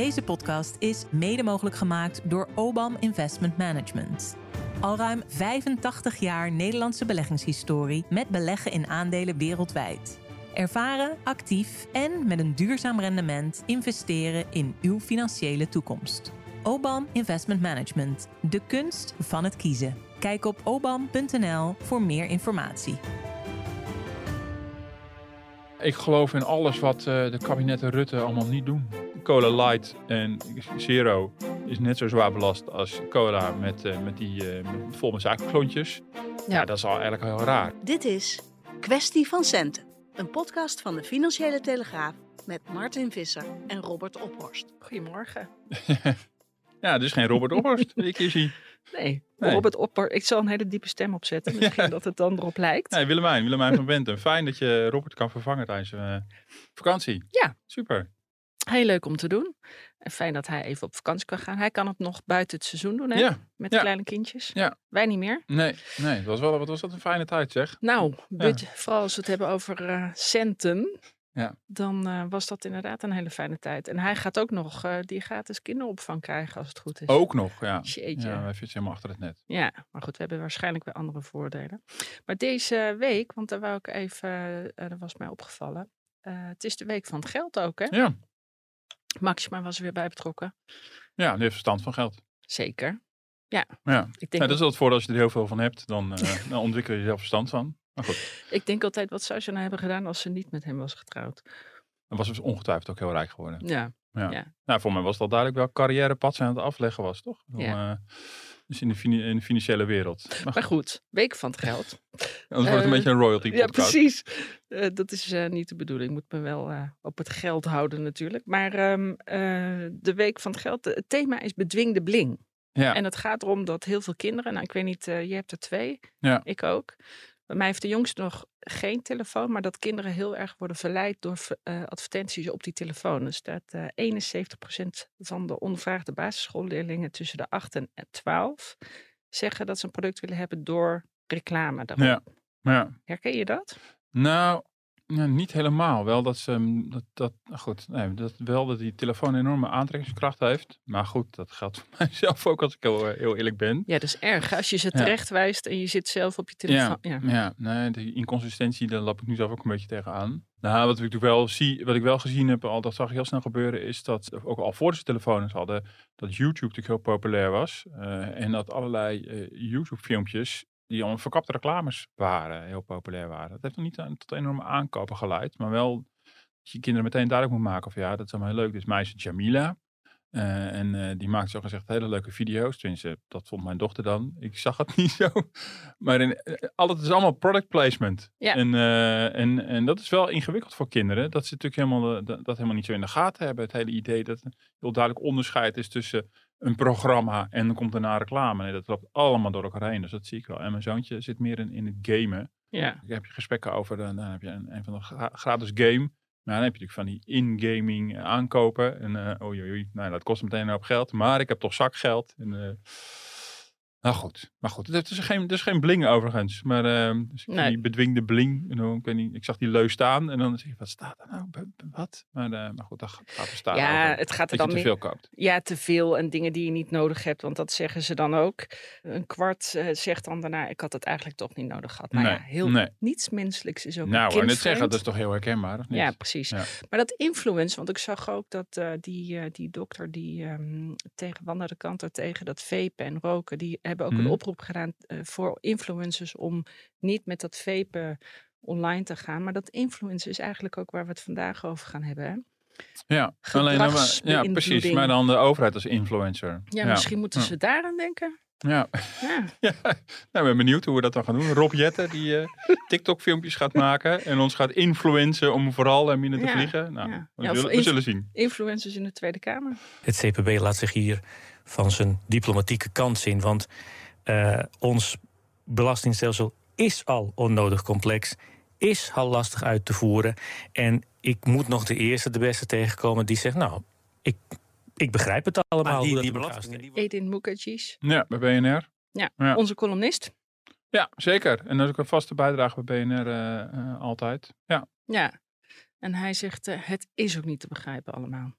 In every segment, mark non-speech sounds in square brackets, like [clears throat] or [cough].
Deze podcast is mede mogelijk gemaakt door Obam Investment Management. Al ruim 85 jaar Nederlandse beleggingshistorie met beleggen in aandelen wereldwijd. Ervaren, actief en met een duurzaam rendement investeren in uw financiële toekomst. Obam Investment Management, de kunst van het kiezen. Kijk op obam.nl voor meer informatie. Ik geloof in alles wat uh, de kabinetten Rutte allemaal niet doen. Cola Light en Zero is net zo zwaar belast als cola met, uh, met die uh, vol met suikerklontjes. Ja. ja, dat is al eigenlijk heel raar. Dit is Kwestie van Centen. Een podcast van de Financiële Telegraaf met Martin Visser en Robert Ophorst. Goedemorgen. [laughs] ja, dus geen Robert Ophorst. Ik is hij. Nee, nee. Robert Ophorst. Ik zal een hele diepe stem opzetten. Misschien [laughs] ja. dat het dan erop lijkt. Nee, Willemijn, Willemijn van Benten. Fijn dat je Robert kan vervangen tijdens uh, vakantie. Ja. Super. Heel leuk om te doen. En fijn dat hij even op vakantie kan gaan. Hij kan het nog buiten het seizoen doen, hè? Ja. Met ja. kleine kindjes. Ja. Wij niet meer. Nee, nee. Het was wel, wat was dat een fijne tijd, zeg. Nou, budget, vooral als we het hebben over uh, centen. Ja. Dan uh, was dat inderdaad een hele fijne tijd. En hij gaat ook nog uh, die gratis kinderopvang krijgen als het goed is. Ook nog, ja. Jeetje. Ja, wij zitten helemaal achter het net. Ja, maar goed, we hebben waarschijnlijk weer andere voordelen. Maar deze week, want daar wou ik even, dat was mij opgevallen. het is de week van het geld ook, hè? Ja. Maxima was er weer bij betrokken. Ja, die heeft verstand van geld. Zeker. Ja. ja. Ik denk ja, dat is wel het voordeel als je er heel veel van hebt, dan, uh, [laughs] dan ontwikkel je zelf verstand van. Maar goed. Ik denk altijd wat zou ze nou hebben gedaan als ze niet met hem was getrouwd. Dan was ze ongetwijfeld ook heel rijk geworden. Ja. Ja. ja. Nou, voor mij was het al duidelijk welk carrièrepad ze aan het afleggen was, toch? Ja. Uh, dus in de, in de, financiële wereld. Maar, maar goed, week van het geld. Anders uh, wordt het een beetje een royalty podcast. Ja, precies. Uh, dat is uh, niet de bedoeling. Ik moet me wel op het geld houden natuurlijk. Maar um, de week van het geld, het thema is bedwingde bling. Ja. En het gaat erom dat heel veel kinderen, nou ik weet niet, je hebt er twee, ja. ik ook. Bij mij heeft de jongste nog geen telefoon, maar dat kinderen heel erg worden verleid door uh, advertenties op die telefoon. Er staat uh, 71% van de ondervraagde basisschoolleerlingen tussen de 8 en 12 zeggen dat ze een product willen hebben door reclame. Ja. Ja. Herken je dat? Nou, ja, niet helemaal. Wel dat ze, dat, dat, goed, nee, dat, wel dat die telefoon een enorme aantrekkingskracht heeft. Maar goed, dat geldt voor [laughs] mijzelf ook als ik heel, heel eerlijk ben. Ja, dat is erg. Als je ze terecht ja. wijst en je zit zelf op je telefoon. Ja, ja. ja nee, die inconsistentie, daar lap ik nu zelf ook een beetje tegenaan. Nou, wat ik wel zie, wat ik wel gezien heb, al dat zag ik heel snel gebeuren, is dat ook al voor ze telefoons hadden, dat YouTube natuurlijk heel populair was. Uh, en dat allerlei uh, YouTube-filmpjes die verkapte reclames waren, heel populair waren. Dat heeft nog niet aan, tot enorme aankopen geleid, maar wel dat je kinderen meteen duidelijk moet maken of ja, dat is allemaal heel leuk. Dit is meisje Jamila. Uh, en uh, die maakt zo gezegd hele leuke video's. Tenminste, dat vond mijn dochter dan. Ik zag het [laughs] niet zo. Maar in, uh, al het is allemaal product placement. Ja. En, en, en dat is wel ingewikkeld voor kinderen. Dat ze natuurlijk helemaal, dat, dat helemaal niet zo in de gaten hebben. Het hele idee dat er heel duidelijk onderscheid is tussen een programma en dan komt daarna reclame. Nee, dat loopt allemaal door elkaar heen. Dus dat zie ik wel. En mijn zoontje zit meer in, in het gamen. Ja. Ik heb je gesprekken over, dan, heb je een, een van de gra gratis game. Maar dan heb je natuurlijk van die in-gaming aankopen. En uh, oei, oei, nou, dat kost meteen een hoop geld. Maar ik heb toch zakgeld. En, uh, nou goed, maar goed. Het is geen, het is geen bling overigens. Maar uh, dus ik Nee. die bedwingde bling. En ik, weet niet, ik zag die leus staan. En dan zeg je, wat staat er nou? Wat? Maar, uh, maar goed, dat gaat er staan Ja, over. het gaat er Dat dan te veel koopt. Ja, te veel en dingen die je niet nodig hebt, want dat zeggen ze dan ook. Een kwart eh, zegt dan daarna, ik had het eigenlijk toch niet nodig gehad. Nou Nee, ja, heel, nee. niets menselijks is ook Nou, net kindvreemd. zeggen, dat is toch heel herkenbaar, of niet? Ja, precies. Ja. Maar dat influence, want ik zag ook dat eh, die, eh, die dokter die ehm, tegen Wanda de Kanter tegen dat vapen en roken, die hebben ook Mhm. een oproep gedaan eh, voor influencers om niet met dat vapen online te gaan. Maar dat influence is eigenlijk ook waar we het vandaag over gaan hebben. Hè? Ja, alleen, dan maar- ja, precies. Maar dan de overheid als influencer. Ja, misschien moeten Ja. ze daaraan denken. Ja. Ja. [laughs] Ja, nou, ben benieuwd hoe we dat dan gaan doen. Rob Jetten die eh, TikTok-filmpjes gaat [laughs] maken en ons gaat influencen om vooral en minder te Ja, vliegen. Nou, ja. we, zullen, we zullen zien. Influencers in de Tweede Kamer. Het CPB laat zich hier van zijn diplomatieke kant zien. Want eh, ons belastingstelsel is al onnodig complex, is al lastig uit te voeren. En ik moet nog de eerste, de beste tegenkomen die zegt: Nou, ik, ik begrijp het allemaal. hoe dat in elkaar steekt." Edin. Ja, bij BNR. Ja, Ja. onze columnist. Ja, zeker. En dat is ook een vaste bijdrage bij BNR eh, eh, altijd. Ja. Ja. En hij zegt, het is ook niet te begrijpen allemaal.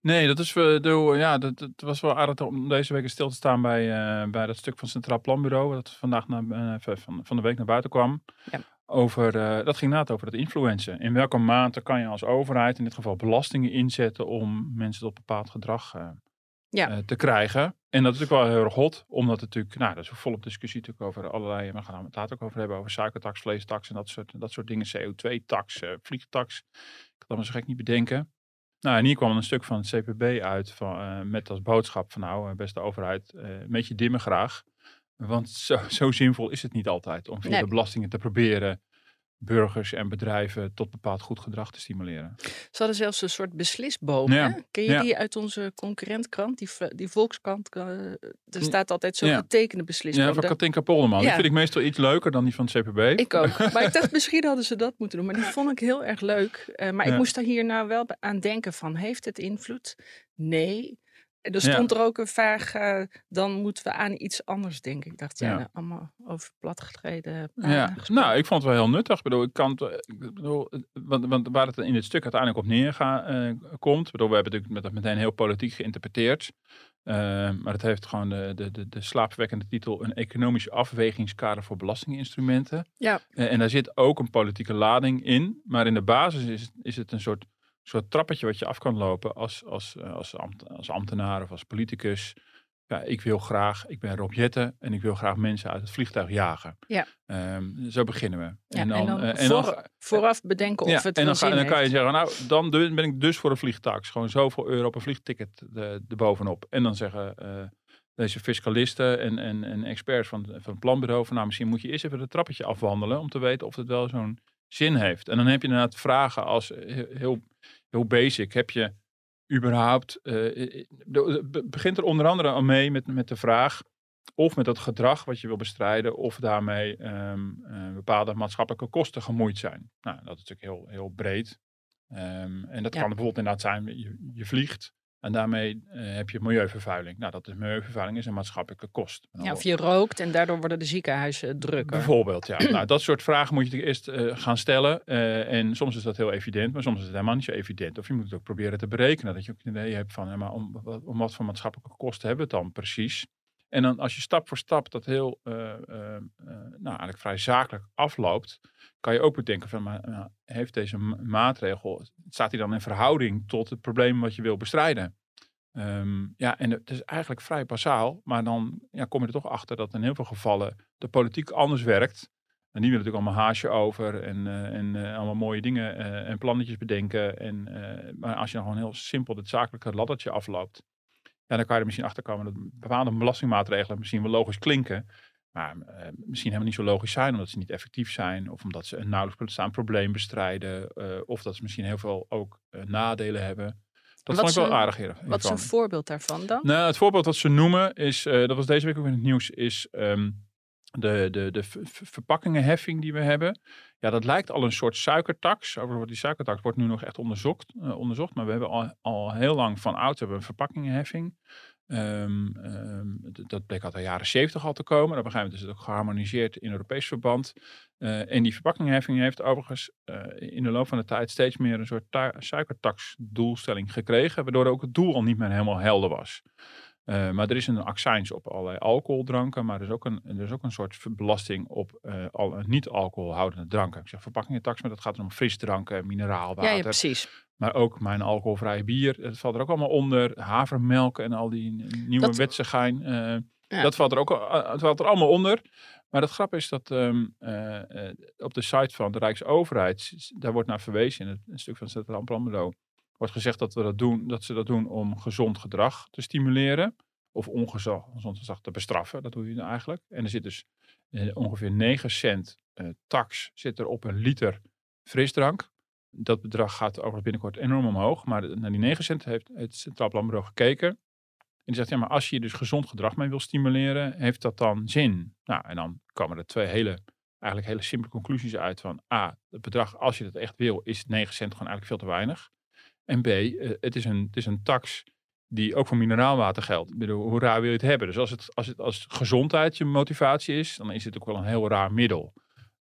Nee, dat is we- de, ja, dat, dat was wel aardig om deze week stil te staan bij, eh, bij dat stuk van het Centraal Planbureau. Dat vandaag naar, eh, van, van de week naar buiten kwam. Ja. Over, eh, dat ging inderdaad over het influencen. In welke mate kan je als overheid in dit geval belastingen inzetten om mensen tot bepaald gedrag eh, Ja. eh, te krijgen. En dat is natuurlijk wel heel erg hot, omdat het natuurlijk, nou, dat is volop discussie natuurlijk over allerlei, we gaan het later ook over hebben, over suikertax, vleestax en dat soort, dat soort dingen, CO2-tax, eh vliegtax. Ik kan dat maar zo gek niet bedenken. Nou, en hier kwam een stuk van het CPB uit van, eh, met als boodschap van nou, eh, beste overheid, eh, een beetje dimmen graag. Want zo, [laughs] zo zinvol is het niet altijd om via Nee. de belastingen te proberen burgers en bedrijven tot bepaald goed gedrag te stimuleren. Ze hadden zelfs een soort beslisboom. Ja, Hè? Ken je ja. die uit onze concurrentkrant? Die, die Volkskrant. eh, er staat altijd zo'n Ja. getekende beslisboom. Ja, van Katinka Polderman. Die vind ik meestal iets leuker dan die van het CPB. Ik ook. [laughs] Maar ik dacht, misschien hadden ze dat moeten doen. Maar die vond ik heel erg leuk. Eh, maar ik moest daar hier nou wel aan denken van, heeft het invloed? Nee. En er Ja. stond er ook een vraag, eh, dan moeten we aan iets anders denken. Ik dacht, ja, Ja. nou, allemaal over platgetreden Ja, nou, ik vond het wel heel nuttig. Ik bedoel, ik kan, het, ik bedoel, het- want, want waar het in dit stuk uiteindelijk op neerkomt. Bedoel, we hebben natuurlijk met, meteen heel politiek geïnterpreteerd. Eh, maar het heeft gewoon de, de, de, de slaapverwekkende titel: een economisch afwegingskader voor belastinginstrumenten. Ja. Eh, en daar zit ook een politieke lading in. Maar in de basis is, is het een soort, soort trappetje wat je af kan lopen als, als, eh, als, ambt- als ambtenaar of als politicus. Ja, ik wil graag, ik ben Rob Jetten en ik wil graag mensen uit het vliegtuig jagen. Ja. Ehm, zo beginnen we. Ja, en dan, eh, en dan, voor- vooraf bedenken of ja, het en dan, ga, en dan kan je zeggen, nou, dan ben ik dus voor een vliegtax. Gewoon zoveel euro op een vliegticket de, erbovenop. En dan zeggen eh, deze fiscalisten en, en, en experts van, van het planbureau van, nou, misschien moet je eerst even het trappetje afwandelen om te weten of het wel zo'n zin heeft. En dan heb je inderdaad vragen als eh, heel, heel basic. Heb je überhaupt, eh, begint er onder andere al mee met, met de vraag of met dat gedrag wat je wil bestrijden, of daarmee ehm, eh, bepaalde maatschappelijke kosten gemoeid zijn. Nou, dat is natuurlijk heel, heel breed. Ehm, en dat Ja. kan bijvoorbeeld inderdaad zijn, je, je vliegt en daarmee eh, heb je milieuvervuiling. Nou, dat is milieuvervuiling is een maatschappelijke kost. Ja, of je rookt en daardoor worden de ziekenhuizen drukker. Bijvoorbeeld, ja. [clears throat] nou, dat soort vragen moet je eerst eh, gaan stellen. eh, en soms is dat heel evident, maar soms is het helemaal niet zo evident. Of je moet het ook proberen te berekenen. Dat je ook een idee hebt van, hè, maar om, om wat voor maatschappelijke kosten hebben we het dan precies? En dan als je stap voor stap dat heel, eh, eh, eh, nou eigenlijk vrij zakelijk afloopt, kan je ook bedenken van, maar nou, heeft deze ma- maatregel, staat die dan in verhouding tot het probleem wat je wil bestrijden? Ehm, ja, en het is eigenlijk vrij basaal, maar dan ja, kom je er toch achter dat in heel veel gevallen de politiek anders werkt. En die willen natuurlijk allemaal haasje over en, en allemaal mooie dingen en plannetjes bedenken. En, maar als je dan gewoon heel simpel het zakelijke laddertje afloopt, ja, dan kan je er misschien achter komen dat bepaalde belastingmaatregelen misschien wel logisch klinken. Maar eh, misschien helemaal niet zo logisch zijn, omdat ze niet effectief zijn. Of omdat ze een nauwelijks bestaand probleem bestrijden. eh, of dat ze misschien heel veel ook eh, nadelen hebben. Dat vond ik wel aardig hier. Wat is een voorbeeld daarvan dan? Nou, het voorbeeld wat ze noemen is, dat was deze week ook in het nieuws, is ehm, de, de, de verpakkingenheffing die we hebben. Ja, dat lijkt al een soort suikertax. Overigens, die suikertax wordt nu nog echt onderzocht, eh, onderzocht maar we hebben al, al heel lang van oud hebben een verpakkingenheffing. Ehm, ehm, dat bleek al de jaren zeventig al te komen. Op een gegeven moment is het ook geharmoniseerd in Europees verband. Eh, en die verpakkingenheffing heeft overigens eh, in de loop van de tijd steeds meer een soort ta- suikertaxdoelstelling gekregen. Waardoor ook het doel al niet meer helemaal helder was. Eh, maar er is een accijns op allerlei alcoholdranken. Maar er is ook een, er is ook een soort belasting op eh, al, niet-alcoholhoudende dranken. Ik zeg verpakkingentax, maar dat gaat om frisdranken, mineraalwater. Ja, ja, precies. Maar ook mijn alcoholvrije bier. Dat valt er ook allemaal onder. Havermelk en al die nieuwe Dat- eh, Ja. Dat valt er ook het valt er allemaal onder. Maar het grap is dat ehm, eh, eh, op de site van de Rijksoverheid, daar wordt naar verwezen in het een stuk van Centraal Planbureau, wordt gezegd dat, we dat, doen, dat ze dat doen om gezond gedrag te stimuleren. Of ongezond gezond gedrag te bestraffen. Dat doe je nou eigenlijk. En er zit dus eh, ongeveer 9 cent eh, tax zit er op een liter frisdrank. Dat bedrag gaat overigens binnenkort enorm omhoog. Maar naar die 9 cent heeft het Centraal Planbureau gekeken. En die zegt, ja, maar als je dus gezond gedrag mee wil stimuleren, heeft dat dan zin? Nou, en dan komen er twee hele, eigenlijk hele simpele conclusies uit van, A, het bedrag, als je dat echt wil, is 9 cent gewoon eigenlijk veel te weinig. En B, eh, het is een, het is een tax die ook voor mineraalwater geldt. Ik bedoel, hoe raar wil je het hebben? Dus als het, als het als gezondheid je motivatie is, dan is het ook wel een heel raar middel.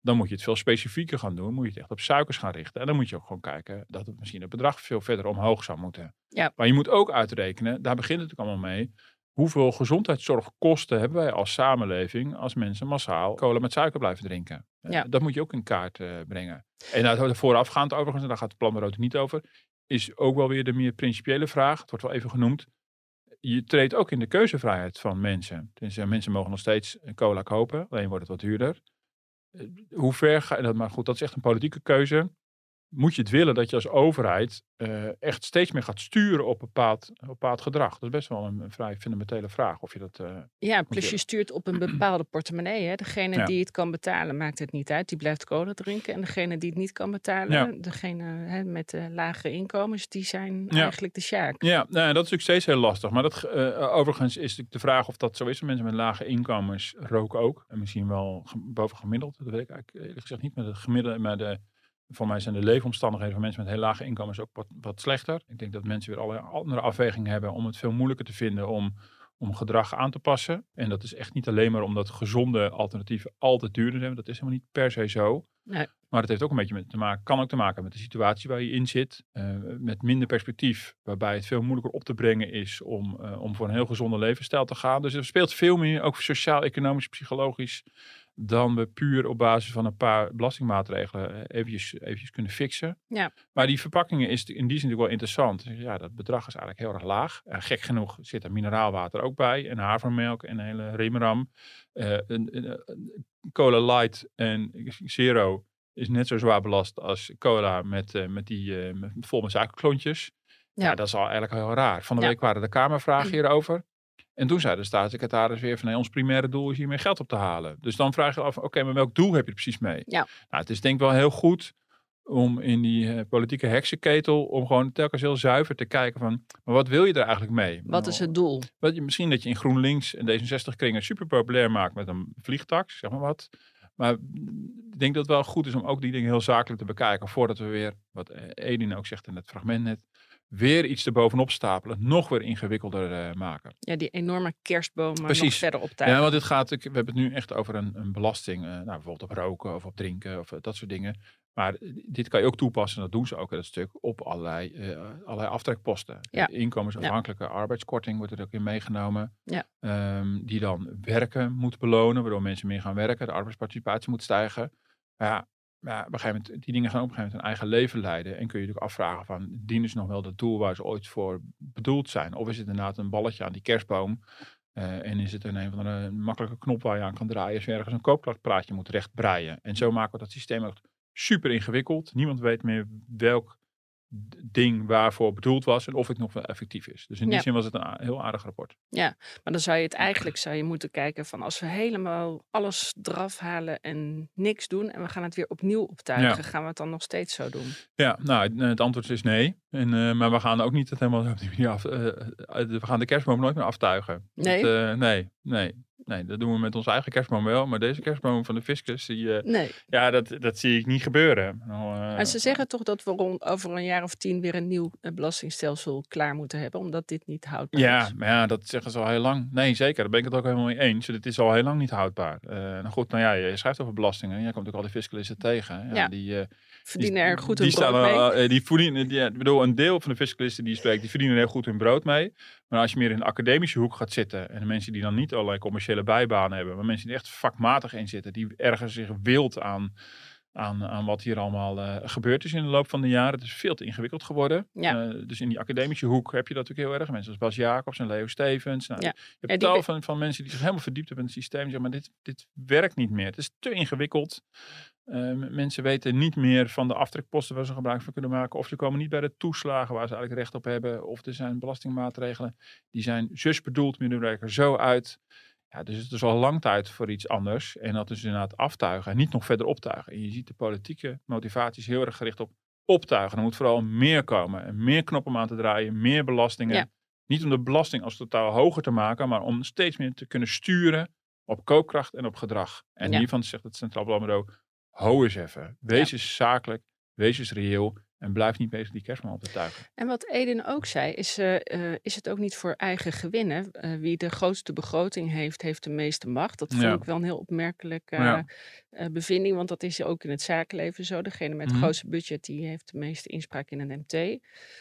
Dan moet je het veel specifieker gaan doen. Moet je het echt op suikers gaan richten. En dan moet je ook gewoon kijken dat het misschien het bedrag veel verder omhoog zou moeten. Ja. Maar je moet ook uitrekenen, daar begint het natuurlijk allemaal mee. Hoeveel gezondheidszorgkosten hebben wij als samenleving als mensen massaal cola met suiker blijven drinken? Eh, Ja. Dat moet je ook in kaart eh, brengen. En nou, voorafgaand overigens, en daar gaat het plan er niet over, is ook wel weer de meer principiële vraag. Het wordt wel even genoemd. Je treedt ook in de keuzevrijheid van mensen. Dus eh, mensen mogen nog steeds cola kopen, alleen wordt het wat duurder. Eh, Hoe ver ga je dat? Maar goed, dat is echt een politieke keuze. Moet je het willen dat je als overheid eh, echt steeds meer gaat sturen op bepaald, op bepaald gedrag? Dat is best wel een, een vrij fundamentele vraag. Of je dat. eh, Ja, plus je- stuurt op een bepaalde portemonnee. Hè. Degene Ja. die het kan betalen, maakt het niet uit. Die blijft cola drinken. En degene die het niet kan betalen, Ja. degene hè, met de lage inkomens, die zijn Ja. eigenlijk de sjaak. Ja, nou, dat is natuurlijk steeds heel lastig. Maar dat, eh, overigens is de vraag of dat zo is. Mensen met lage inkomens roken ook. En misschien wel ge- boven gemiddeld. Dat weet ik eigenlijk eerlijk gezegd niet. Maar de gemiddelde, maar de, voor mij zijn de leefomstandigheden van mensen met heel lage inkomens ook wat, wat slechter. Ik denk dat mensen weer allerlei andere afwegingen hebben om het veel moeilijker te vinden om, om gedrag aan te passen. En dat is echt niet alleen maar omdat gezonde alternatieven altijd duurder zijn. Dat is helemaal niet per se zo. Nee. Maar het heeft ook een beetje met te maken, kan ook te maken met de situatie waar je in zit. eh, met minder perspectief, waarbij het veel moeilijker op te brengen is om, eh, om voor een heel gezonde levensstijl te gaan. Dus er speelt veel meer, ook sociaal, economisch, psychologisch, dan we puur op basis van een paar belastingmaatregelen eh, eventjes, eventjes kunnen fixen. Ja. Maar die verpakkingen is in die zin natuurlijk wel interessant. Dus Ja, dat bedrag is eigenlijk heel erg laag. En gek genoeg zit er mineraalwater ook bij. En havermelk en een hele remeram. Eh, een, een, een cola light en zero is net zo zwaar belast als cola met, eh, met die met, vol met suikerklontjes. Ja. Ja. dat is al eigenlijk heel raar. Van de Ja. week waren de Kamervragen hierover. En toen zei de staatssecretaris weer van nee, ons primaire doel is hiermee geld op te halen. Dus dan vraag je af, oké, maar welk doel heb je er precies mee? Ja. Nou, het is denk ik wel heel goed om in die eh, politieke heksenketel, om gewoon telkens heel zuiver te kijken van, maar wat wil je er eigenlijk mee? Wat is het doel? Wat je, misschien dat je in GroenLinks en D66 kringen super populair maakt met een vliegtax, zeg maar wat. Maar ik denk dat het wel goed is om ook die dingen heel zakelijk te bekijken. Voordat we weer, wat Edin ook zegt in het fragment net, weer iets erbovenop stapelen. Nog weer ingewikkelder eh, maken. Ja, die enorme kerstboom nog verder Ja, optuigen. want dit gaat, ik- we hebben het nu echt over een, een belasting. eh, nou, bijvoorbeeld op roken of op drinken of eh, dat soort dingen. Maar dit kan je ook toepassen, en dat doen ze ook in dat stuk, op allerlei, allerlei aftrekposten. Ja. Inkomensafhankelijke arbeidskorting wordt er ook in meegenomen. Ja. Ehm, die dan werken moet belonen, waardoor mensen meer gaan werken. De arbeidsparticipatie moet stijgen. Maar ja, maar op een gegeven moment, die dingen gaan op een gegeven moment een eigen leven leiden. En kun je natuurlijk afvragen van, dienen ze nog wel dat doel waar ze ooit voor bedoeld zijn? Of is het inderdaad een balletje aan die kerstboom? Eh, en is het een, een van de makkelijke knop waar je aan kan draaien als je ergens een koopkrachtpraatje moet rechtbreien. En zo maken we dat systeem ook super ingewikkeld. Niemand weet meer welk ding waarvoor bedoeld was en of het nog wel effectief is. Dus in die Ja. zin was het een heel aardig rapport. Maar dan zou je het eigenlijk zou je moeten kijken van als we helemaal alles eraf halen en niks doen en we gaan het weer opnieuw optuigen, gaan we het dan nog steeds zo doen? Ja, nou, het, het antwoord is nee. En, eh, maar we gaan ook niet het helemaal op [laughs] die manier af. eh, we gaan de kerstboom nooit meer aftuigen. Nee? Dat, eh, nee, nee. Nee, dat doen we met onze eigen kerstboom wel. Maar deze kerstboom van de fiscus, die, Nee. ja, dat, dat zie ik niet gebeuren. Nou, Maar ze zeggen toch dat we rond, over een jaar of tien weer een nieuw belastingstelsel klaar moeten hebben, omdat dit niet houdbaar Ja, is. maar ja, dat zeggen ze al heel lang. Nee, zeker. Daar ben ik het ook helemaal mee eens. Dit is al heel lang niet houdbaar. Nou goed, nou ja, je schrijft over belastingen. Jij komt ook al die fiscalisten tegen. Ja, Ja. Die, Verdienen die, er goed die brood mee. staan, eh, die verdienen, die, ja, bedoel, een deel van de fiscalisten die je spreekt, die verdienen heel goed hun brood mee. Maar als je meer in de academische hoek gaat zitten en de mensen die dan niet allerlei commerciële bijbanen hebben, maar mensen die echt vakmatig in zitten, die ergens zich wild aan, aan, aan wat hier allemaal eh, gebeurd is in de loop van de jaren. Het is veel te ingewikkeld geworden. Ja. Eh, dus in die academische hoek heb je dat natuurlijk heel erg. Mensen als Bas Jacobs en Leo Stevens. Nou, Ja. Je hebt tal van, van mensen die zich helemaal verdiept hebben in het systeem. Zeg maar dit, dit werkt niet meer. Het is te ingewikkeld. Eh, mensen weten niet meer van de aftrekposten waar ze gebruik van kunnen maken. Of ze komen niet bij de toeslagen waar ze eigenlijk recht op hebben. Of er zijn belastingmaatregelen die zijn zus bedoeld, maar die werken zo uit. Ja, dus het is al lang tijd voor iets anders. En dat is inderdaad aftuigen en niet nog verder optuigen. En je ziet de politieke motivaties heel erg gericht op optuigen. Er moet vooral meer komen. En meer knoppen om aan te draaien, meer belastingen. Ja. Niet om de belasting als totaal hoger te maken, maar om steeds meer te kunnen sturen op koopkracht en op gedrag. En Ja. hiervan zegt het Centraal Planbureau, hou eens even. Wees eens zakelijk, wees eens reëel. En blijf niet bezig die kerstman op te tuigen. En wat Eden ook zei, is, uh, uh, is het ook niet voor eigen gewinnen. Uh, wie de grootste begroting heeft, heeft de meeste macht. Dat vond Ja. ik wel een heel opmerkelijke Ja. eh, bevinding, want dat is ook in het zakenleven zo. Degene met het Mhm. grootste budget, die heeft de meeste inspraak in een MT,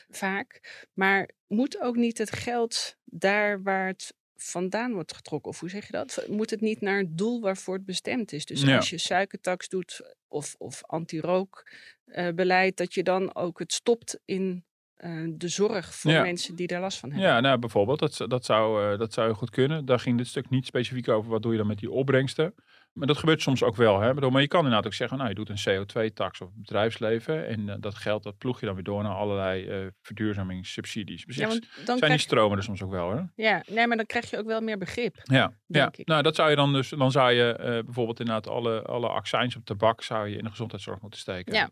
vaak. Maar moet ook niet het geld daar waar het vandaan wordt getrokken, of hoe zeg je dat? Moet het niet naar het doel waarvoor het bestemd is? Dus Ja. als je suikertax doet of, of anti-rookbeleid, dat je dan ook het stopt in eh, de zorg voor Ja. mensen die daar last van hebben. Ja, nou bijvoorbeeld, dat, dat, zou, eh, dat zou goed kunnen. Daar ging dit stuk niet specifiek over. Wat doe je dan met die opbrengsten? Maar dat gebeurt soms ook wel. Hè? Maar je kan inderdaad ook zeggen, nou je doet een CO2-tax op het bedrijfsleven. En eh, dat geld dat ploeg je dan weer door naar allerlei eh verduurzamingssubsidies. Dus Ja, dan zijn die krijg, stromen er soms ook wel hoor. ja, nee, maar dan krijg je ook wel meer begrip. Ja, ik. nou dat zou je dan dus, dan zou je eh, bijvoorbeeld inderdaad alle, alle accijns op tabak zou je in de gezondheidszorg moeten steken. Ja.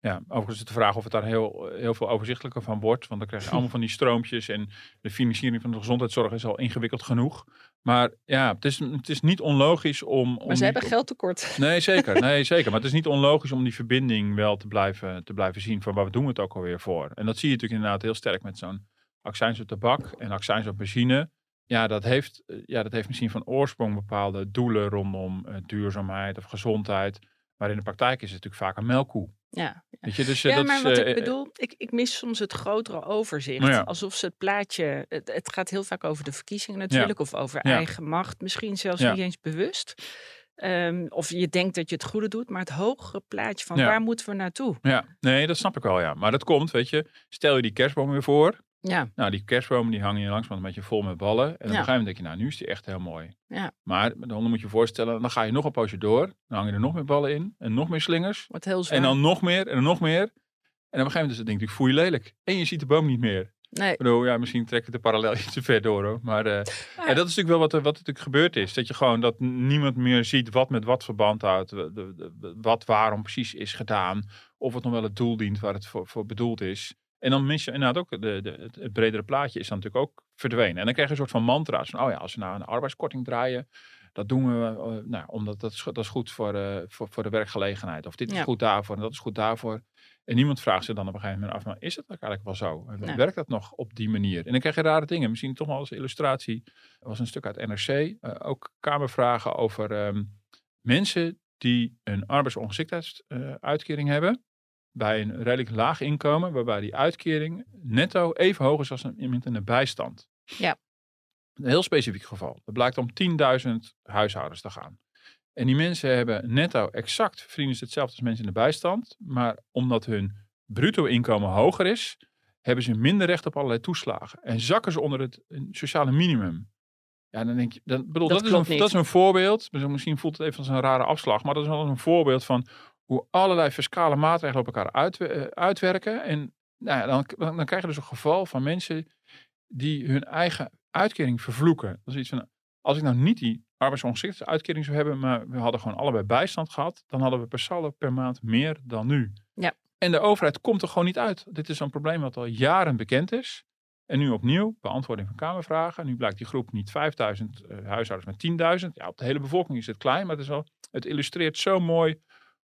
Ja, overigens is het de vraag of het daar heel, heel veel overzichtelijker van wordt. Want dan krijg je [laughs] allemaal van die stroompjes. En de financiering van de gezondheidszorg is al ingewikkeld genoeg. Maar ja, het is, het is niet onlogisch om... om Maar ze hebben geldtekort. Nee, zeker. [laughs] Nee, zeker. Maar het is niet onlogisch om die verbinding wel te blijven, te blijven zien. Van waar doen we het ook alweer voor? En dat zie je natuurlijk inderdaad heel sterk met zo'n accijns op tabak en accijns op benzine. Ja dat, heeft, eh, ja, dat heeft misschien van oorsprong bepaalde doelen rondom eh, duurzaamheid of gezondheid. Maar in de praktijk is het natuurlijk vaak een melkkoe. Ja, Weet je, dus eh, ja dat maar is, wat eh, ik bedoel, ik, ik mis soms het grotere overzicht. Ja. Alsof ze het plaatje, het, het gaat heel vaak over de verkiezingen natuurlijk, of over eigen macht, misschien zelfs niet eens bewust. Ehm, of je denkt dat je het goede doet, maar het hogere plaatje van waar moeten we naartoe? Ja, nee, dat snap ik wel, ja. Maar dat komt, weet je, stel je die kerstboom weer voor. Ja, Nou, die kerstbomen die hangen je langs een beetje vol met ballen. En op een gegeven moment denk je, nou, nu is die echt heel mooi. Ja. Maar dan moet je je voorstellen, dan ga je nog een poosje door. Dan hangen er nog meer ballen in en nog meer slingers. wordt heel zwaar. En dan nog meer en dan nog meer. En op een gegeven moment is het denk ik, voel je lelijk. En je ziet de boom niet meer. nee, Ik bedoel, ja, misschien trek ik de parallel iets te ver door hoor. Maar eh, Ja. en dat is natuurlijk wel wat er, wat natuurlijk gebeurd is. Dat je gewoon dat niemand meer ziet wat met wat verband houdt. Wat waarom precies is gedaan. Of het nog wel het doel dient waar het voor, voor bedoeld is. En dan mis je inderdaad ook, de, de, het, bredere plaatje is dan natuurlijk ook verdwenen. En dan krijg je een soort van mantra's van, oh ja, als we nou een arbeidskorting draaien, dat doen we, eh, nou, omdat dat is, dat is goed voor, eh, voor, voor de werkgelegenheid. Of dit is Ja. goed daarvoor en dat is goed daarvoor. En niemand vraagt zich dan op een gegeven moment af, maar is het eigenlijk wel zo? Nee. Werkt dat nog op die manier? En dan krijg je rare dingen. Misschien toch wel als illustratie. Er was een stuk uit NRC, eh, ook kamervragen over ehm, mensen die een arbeidsongeschiktheidsuitkering hebben. Bij een redelijk laag inkomen, waarbij die uitkering netto even hoog is als een, iemand in de bijstand. Ja. Een heel specifiek geval. Het blijkt om 10.000 huishoudens te gaan. En die mensen hebben netto exact verdienen ze hetzelfde als mensen in de bijstand. Maar omdat hun bruto inkomen hoger is, hebben ze minder recht op allerlei toeslagen. En zakken ze onder het sociale minimum. Ja, dan denk je, dan, bedoel, Dat dat, is een, dat is een voorbeeld. Misschien voelt het even als een rare afslag, maar dat is wel een voorbeeld van hoe allerlei fiscale maatregelen op elkaar uit, eh, uitwerken. En nou ja, dan, dan, dan krijg je dus een geval van mensen die hun eigen uitkering vervloeken. Dat is iets van, als ik nou niet die arbeidsongeschiktheidsuitkering zou hebben, maar we hadden gewoon allebei bijstand gehad, dan hadden we per saldo per maand meer dan nu. Ja. En de overheid komt er gewoon niet uit. Dit is een probleem wat al jaren bekend is. En nu opnieuw, beantwoording van Kamervragen. Nu blijkt die groep niet 5000 eh, huishoudens, maar 10.000. Ja, op de hele bevolking is het klein, maar het, is wel, het illustreert zo mooi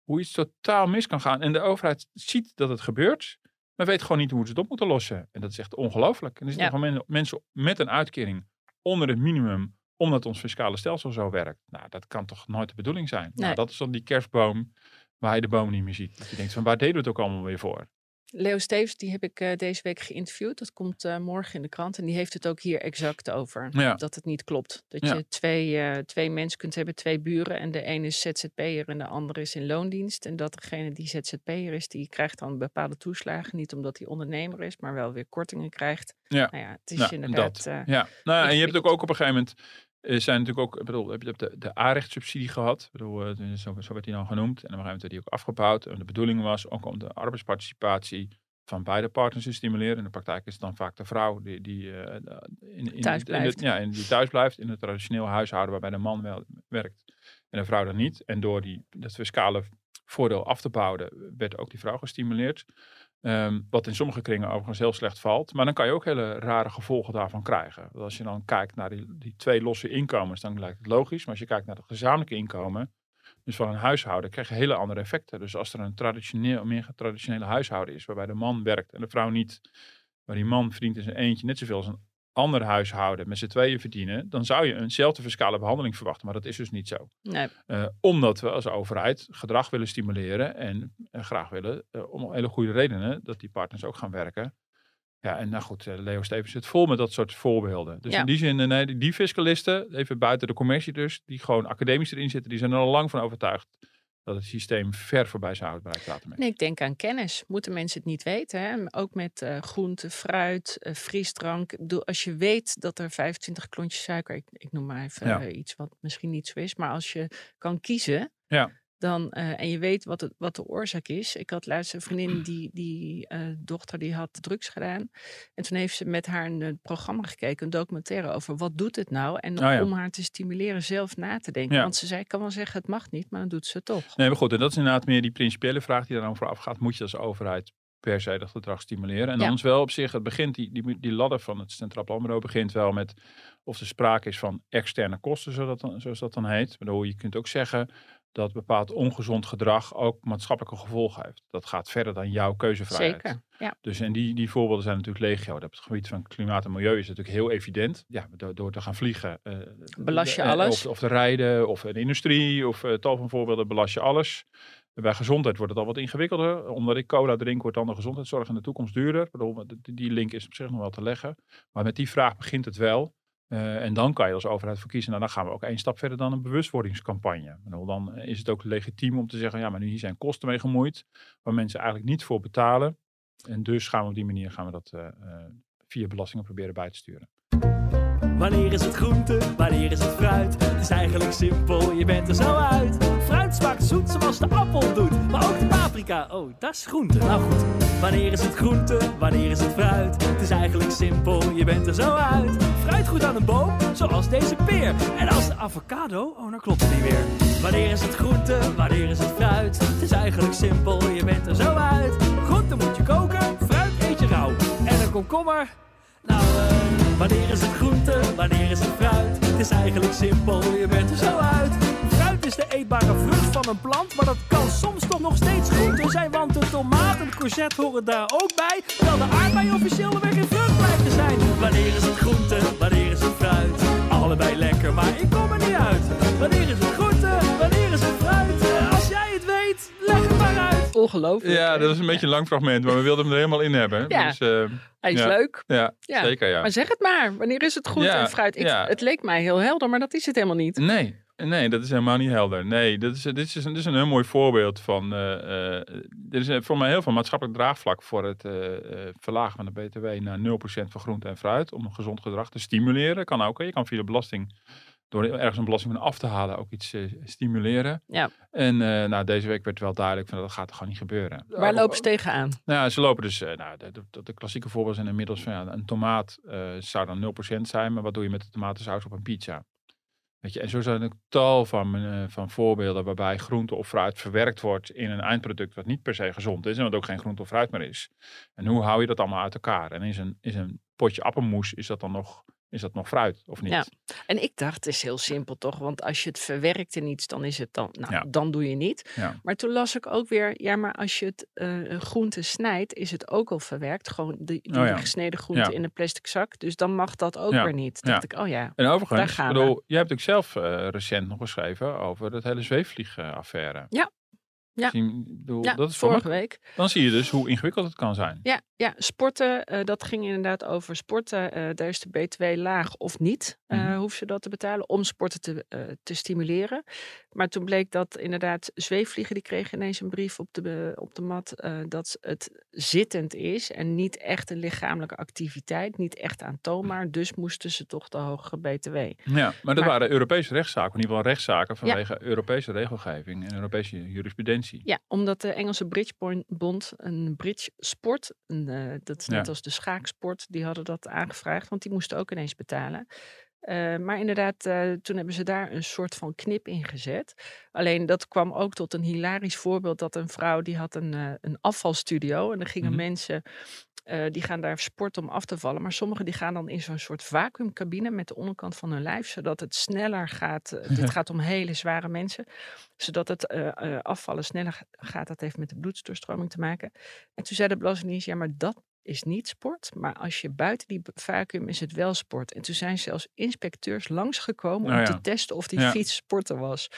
hoe iets totaal mis kan gaan. En de overheid ziet dat het gebeurt, maar weet gewoon niet hoe ze het op moeten lossen. En dat is echt ongelooflijk. En er zitten Ja. gewoon men- mensen met een uitkering onder het minimum, omdat ons fiscale stelsel zo werkt. Nou, dat kan toch nooit de bedoeling zijn. Nou, dat is dan die kerstboom waar je de boom niet meer ziet. Dat je denkt van waar deden we het ook allemaal weer voor? Leo Steves, die heb ik eh, deze week geïnterviewd. Dat komt eh, morgen in de krant. En die heeft het ook hier exact over. Ja. Dat het niet klopt. Dat Ja. je twee, eh, twee mensen kunt hebben, twee buren. En de ene is ZZP'er en de andere is in loondienst. En dat degene die ZZP'er is, die krijgt dan bepaalde toeslagen. Niet omdat hij ondernemer is, maar wel weer kortingen krijgt. Ja. Nou ja, het is inderdaad... Ja, nou, en je hebt ook op een gegeven moment. Er zijn natuurlijk ook, ik bedoel, heb je de, de A-rechtssubsidie gehad. Ik bedoel, eh, zo, zo werd die dan genoemd. En op een gegeven moment werd die ook afgebouwd. En de bedoeling was ook om de arbeidsparticipatie van beide partners te stimuleren. In de praktijk is het dan vaak de vrouw die, die, eh, in, in, Thuis in blijft. het- ja, in die thuis blijft in het traditioneel huishouden waarbij de man wel werkt en de vrouw dan niet. En door die, dat fiscale voordeel af te bouwen, werd ook die vrouw gestimuleerd. Ehm, wat in sommige kringen overigens heel slecht valt. Maar dan kan je ook hele rare gevolgen daarvan krijgen. Want Als je dan kijkt naar die, die twee losse inkomens, dan lijkt het logisch. Maar als je kijkt naar het gezamenlijke inkomen, Dus van een huishouden krijg je hele andere effecten. Dus als er een traditioneel, meer traditionele huishouden is, waarbij de man werkt en de vrouw niet, waar die man verdient in zijn eentje net zoveel als een ander huishouden met z'n tweeën verdienen, dan zou je eenzelfde fiscale behandeling verwachten. Maar dat is dus niet zo. Nee. Uh, omdat we als overheid gedrag willen stimuleren en, en graag willen, uh, om hele goede redenen, dat die partners ook gaan werken. Ja, en nou goed, Leo Stevens zit vol met dat soort voorbeelden. Dus Ja. in die zin, nee, die, die fiscalisten, even buiten de commercie dus, die gewoon academisch erin zitten, die zijn er al lang van overtuigd dat het systeem ver voorbij zijn houdbaarheid laten Nee, ik denk aan kennis. Moeten mensen het niet weten? Hè? Ook met eh groente, fruit, eh, frisdrank. Ik bedoel, Als je weet dat er 25 klontjes suiker, ik, ik noem maar even Ja. eh, iets wat misschien niet zo is, maar als je kan kiezen, Ja. Dan, eh, en je weet wat, het, wat de oorzaak is. Ik had laatst een vriendin, die, die eh, dochter, die had drugs gedaan. En toen heeft ze met haar een eh, programma gekeken, een documentaire over wat doet het nou? En Oh ja. om haar te stimuleren zelf na te denken. Ja. Want ze zei, ik kan wel zeggen, het mag niet, maar dan doet ze het toch. Nee, maar goed, en dat is inderdaad meer die principiële vraag die er dan vooraf gaat. Moet je als overheid per se dat gedrag stimuleren? En Ja. dan is wel op zich, het begint, die, die, die ladder van het Centraal Planbureau begint wel met of er sprake is van externe kosten, zodat dan, zoals dat dan heet. Bedoel, je kunt ook zeggen dat bepaald ongezond gedrag ook maatschappelijke gevolgen heeft. Dat gaat verder dan jouw keuzevrijheid. Zeker, ja. Dus en die, die voorbeelden zijn natuurlijk legio. Op het gebied van klimaat en milieu is het natuurlijk heel evident. Ja, door, door te gaan vliegen. eh, Belast je eh, alles. Of, of te rijden, of een industrie, of eh, tal van voorbeelden belast je alles. Bij gezondheid wordt het al wat ingewikkelder. Omdat ik cola drink, wordt dan de gezondheidszorg in de toekomst duurder. Die link is op zich nog wel te leggen. Maar met die vraag begint het wel. Eh, en dan kan je als overheid voor kiezen. Nou, dan gaan we ook één stap verder dan een bewustwordingscampagne. Dan is het ook legitiem om te zeggen, ja, maar nu hier zijn kosten mee gemoeid, waar mensen eigenlijk niet voor betalen. En dus gaan we op die manier gaan we dat eh, eh, via belastingen proberen bij te sturen. Wanneer is het groente, wanneer is het fruit? Het is eigenlijk simpel, je bent er zo uit. Fruit smaakt zoet zoals de appel doet, maar ook de paprika, oh, dat is groente. Nou goed, wanneer is het groente, wanneer is het fruit? Het is eigenlijk simpel, je bent er zo uit. Fruit groeit aan een boom, zoals deze peer. En als de avocado, oh, dan klopt het niet weer. Wanneer is het groente, wanneer is het fruit? Het is eigenlijk simpel, je bent er zo uit. Groente moet je koken, fruit eet je rauw. En een komkommer, nou, eh, wanneer is het groente, wanneer is het fruit? Het is eigenlijk simpel, je bent er zo uit. Fruit is de eetbare vrucht van een plant, maar dat kan soms toch nog steeds groente zijn. Want de tomaat en de courgette horen daar ook bij. Terwijl de aardbei officieel weer geen vrucht blijkt te zijn. Wanneer is het groente, wanneer is het fruit? Allebei lekker, maar ik kom er niet uit. Wanneer Ongelooflijk. Ja, dat is een beetje een lang fragment, maar we wilden hem er helemaal in hebben. Ja. Dus, eh, Hij is ja. leuk. ja, Ja. zeker ja. Maar zeg het maar. Wanneer is het goed Ja, en fruit? Ik. Het leek mij heel helder, maar dat is het helemaal niet. Nee, nee, dat is helemaal niet helder. Nee, dat is, dit, is een, dit is een heel mooi voorbeeld van. eh, eh, er is eh, voor mij heel veel maatschappelijk draagvlak voor het verlagen van de BTW naar 0% van groente en fruit. Om een gezond gedrag te stimuleren. Kan ook. Je kan via de belasting, door ergens een belasting van af te halen, ook iets eh, stimuleren. Ja. En eh, nou, deze week werd wel duidelijk van dat gaat er gewoon niet gebeuren. Waar lopen ze tegenaan? Nou, ja, ze lopen dus, eh, nou, de, de, de klassieke voorbeelden zijn inmiddels van ja, een tomaat eh, zou dan 0% zijn, maar wat doe je met de tomatensaus op een pizza? Weet je, en zo zijn er tal van, eh, van voorbeelden waarbij groente of fruit verwerkt wordt in een eindproduct wat niet per se gezond is en wat ook geen groente of fruit meer is. En hoe hou je dat allemaal uit elkaar? En is een, is een potje appelmoes, is dat dan nog, is dat nog fruit of niet? Ja. En ik dacht, het is heel simpel toch? Want als je het verwerkt in iets, dan is het dan, nou, Ja. dan doe je niet. Ja. Maar toen las ik ook weer, ja, maar als je het eh, groente snijdt, is het ook al verwerkt. Gewoon die Oh ja. gesneden groente in een plastic zak. Dus dan mag dat ook weer niet. Dacht ik, oh ja. En Daar overigens, gaan bedoel, jij hebt ook zelf eh, recent nog geschreven over dat hele zweefvliegaffaire. Ja. Ja. Bedoel, dat is vorige week. Dan zie je dus hoe ingewikkeld het kan zijn. Ja, ja sporten, eh, dat ging inderdaad over sporten. eh, daar is de BTW laag of niet, Mhm. hoeven ze dat te betalen om sporten te, te stimuleren. Maar toen bleek dat inderdaad zweefvliegen, die kregen ineens een brief op de, op de mat dat het zittend is en niet echt een lichamelijke activiteit, niet echt aantoonbaar. Dus moesten ze toch de hogere BTW. Ja, maar dat Maar- waren Europese rechtszaken, in ieder geval rechtszaken vanwege Europese regelgeving en Europese jurisprudentie. Ja, omdat de Engelse Bridgebond, een bridge sport, een, eh, dat is net Ja. als de schaaksport, die hadden dat aangevraagd, want die moesten ook ineens betalen. Eh, maar inderdaad, eh, toen hebben ze daar een soort van knip in gezet. Alleen dat kwam ook tot een hilarisch voorbeeld dat een vrouw die had een, eh, een afvalstudio. En dan gingen Mhm. mensen, die gaan daar sporten om af te vallen. Maar sommigen die gaan dan in zo'n soort vacuümcabine met de onderkant van hun lijf. Zodat het sneller gaat. [laughs] dit gaat om hele zware mensen. Zodat het afvallen sneller ga- gaat. Dat heeft met de bloeddoorstroming te maken. En toen zei de Belastingdienst, ja maar dat is niet sport. Maar als je buiten die vacuüm is het wel sport. En toen zijn zelfs inspecteurs langsgekomen Nou om ja. te testen of die Ja. fiets sporten was.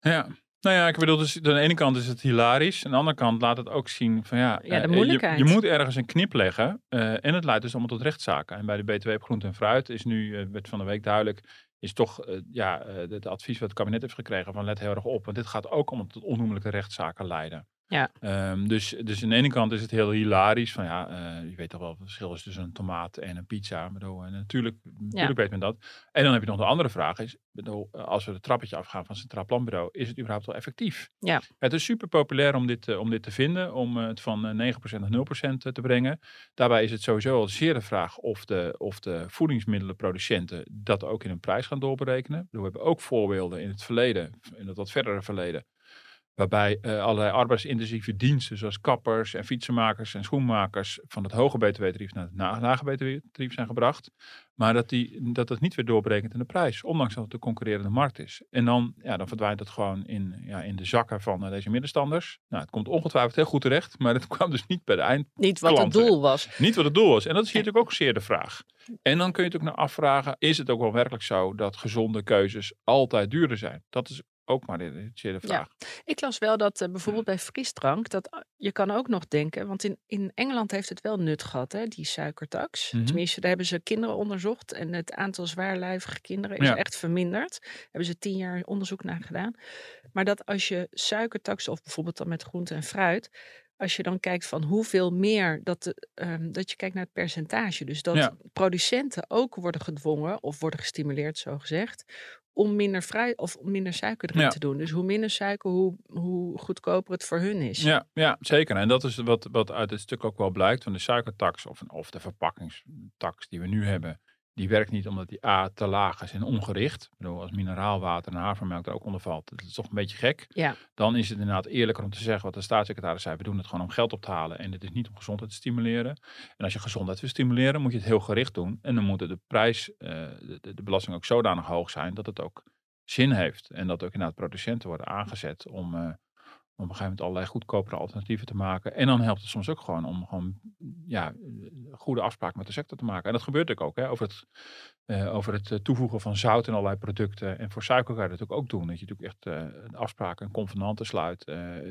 Ja. Nou ja, ik bedoel, dus aan de ene kant is het hilarisch. Aan de andere kant laat het ook zien van ja, Ja, de eh, je- moeilijkheid. Je, moet ergens een knip leggen. eh, en het leidt dus allemaal tot rechtszaken. En bij de BTW op groente en fruit is nu, eh, werd van de week duidelijk, is toch ja, het advies wat het kabinet heeft gekregen van let heel erg op. Want dit gaat ook allemaal tot onnoemelijke rechtszaken leiden. Ja. Ehm, dus, dus aan de ene kant is het heel hilarisch. Van ja, eh, je weet toch wel het verschil is tussen een tomaat en een pizza. Bedoel, en natuurlijk, natuurlijk weet men dat. En dan heb je nog de andere vraag. Is, bedoel, eh, als we het trappetje afgaan van het Centraal Planbureau, is het überhaupt wel effectief? Ja. Het is super populair om dit, eh, om dit te vinden, om eh, het van eh, 9% naar 0% te brengen. Daarbij is het sowieso al zeer de vraag of de, of de voedingsmiddelenproducenten dat ook in hun prijs gaan doorberekenen. Bedoel, We hebben ook voorbeelden in het verleden, in het wat verdere verleden, waarbij eh, allerlei arbeidsintensieve diensten, zoals kappers en fietsenmakers en schoenmakers, van het hoge btw-tarief naar het lage btw-tarief zijn gebracht. Maar dat, die, dat het niet weer doorbrekent in de prijs, ondanks dat het een concurrerende markt is. En dan, ja, dan verdwijnt het gewoon in, ja, in de zakken van eh, deze middenstanders. Nou, het komt ongetwijfeld heel goed terecht, maar het [laughs] kwam dus niet bij de eind, Niet wat het doel was. niet wat het doel was. En dat is hier natuurlijk ook zeer de vraag. En dan kun je natuurlijk naar afvragen, is het ook wel werkelijk zo dat gezonde keuzes altijd duurder zijn? Dat is ook maar de, de vraag. Ik las wel dat eh, bijvoorbeeld bij frisdrank, dat eh, je kan ook nog denken, want in, in Engeland heeft het wel nut gehad, hè, die suikertax. Mhm. Tenminste, daar hebben ze kinderen onderzocht en het aantal zwaarlijvige kinderen is Ja. echt verminderd. Hebben ze tien jaar onderzoek naar gedaan. Maar dat als je suikertax, of bijvoorbeeld dan met groente en fruit, als je dan kijkt van hoeveel meer, dat, de, ehm, dat je kijkt naar het percentage. Dus dat Ja. producenten ook worden gedwongen of worden gestimuleerd, zo gezegd, om minder, fruit, of om minder suiker erin Ja. te doen. Dus hoe minder suiker, hoe, hoe goedkoper het voor hun is. Ja, ja, zeker. En dat is wat, wat uit het stuk ook wel blijkt van de suikertax of, of de verpakkingstax die we nu hebben. Die werkt niet omdat die A te laag is en ongericht. Ik bedoel, als mineraalwater en havermelk er ook onder valt, dat is toch een beetje gek. Ja. Dan is het inderdaad eerlijker om te zeggen wat de staatssecretaris zei. We doen het gewoon om geld op te halen en het is niet om gezondheid te stimuleren. En als je gezondheid wil stimuleren, moet je het heel gericht doen. En dan moet de prijs, eh, de, de, de belasting ook zodanig hoog zijn dat het ook zin heeft. En dat ook inderdaad producenten worden aangezet om, eh, om op een gegeven moment allerlei goedkopere alternatieven te maken. En dan helpt het soms ook gewoon om gewoon ja, goede afspraken met de sector te maken. En dat gebeurt ook. Hè, over het, eh, over het eh, toevoegen van zout in allerlei producten. En voor suiker kan je dat natuurlijk ook doen. Dat je natuurlijk echt eh, afspraken en convenanten sluit.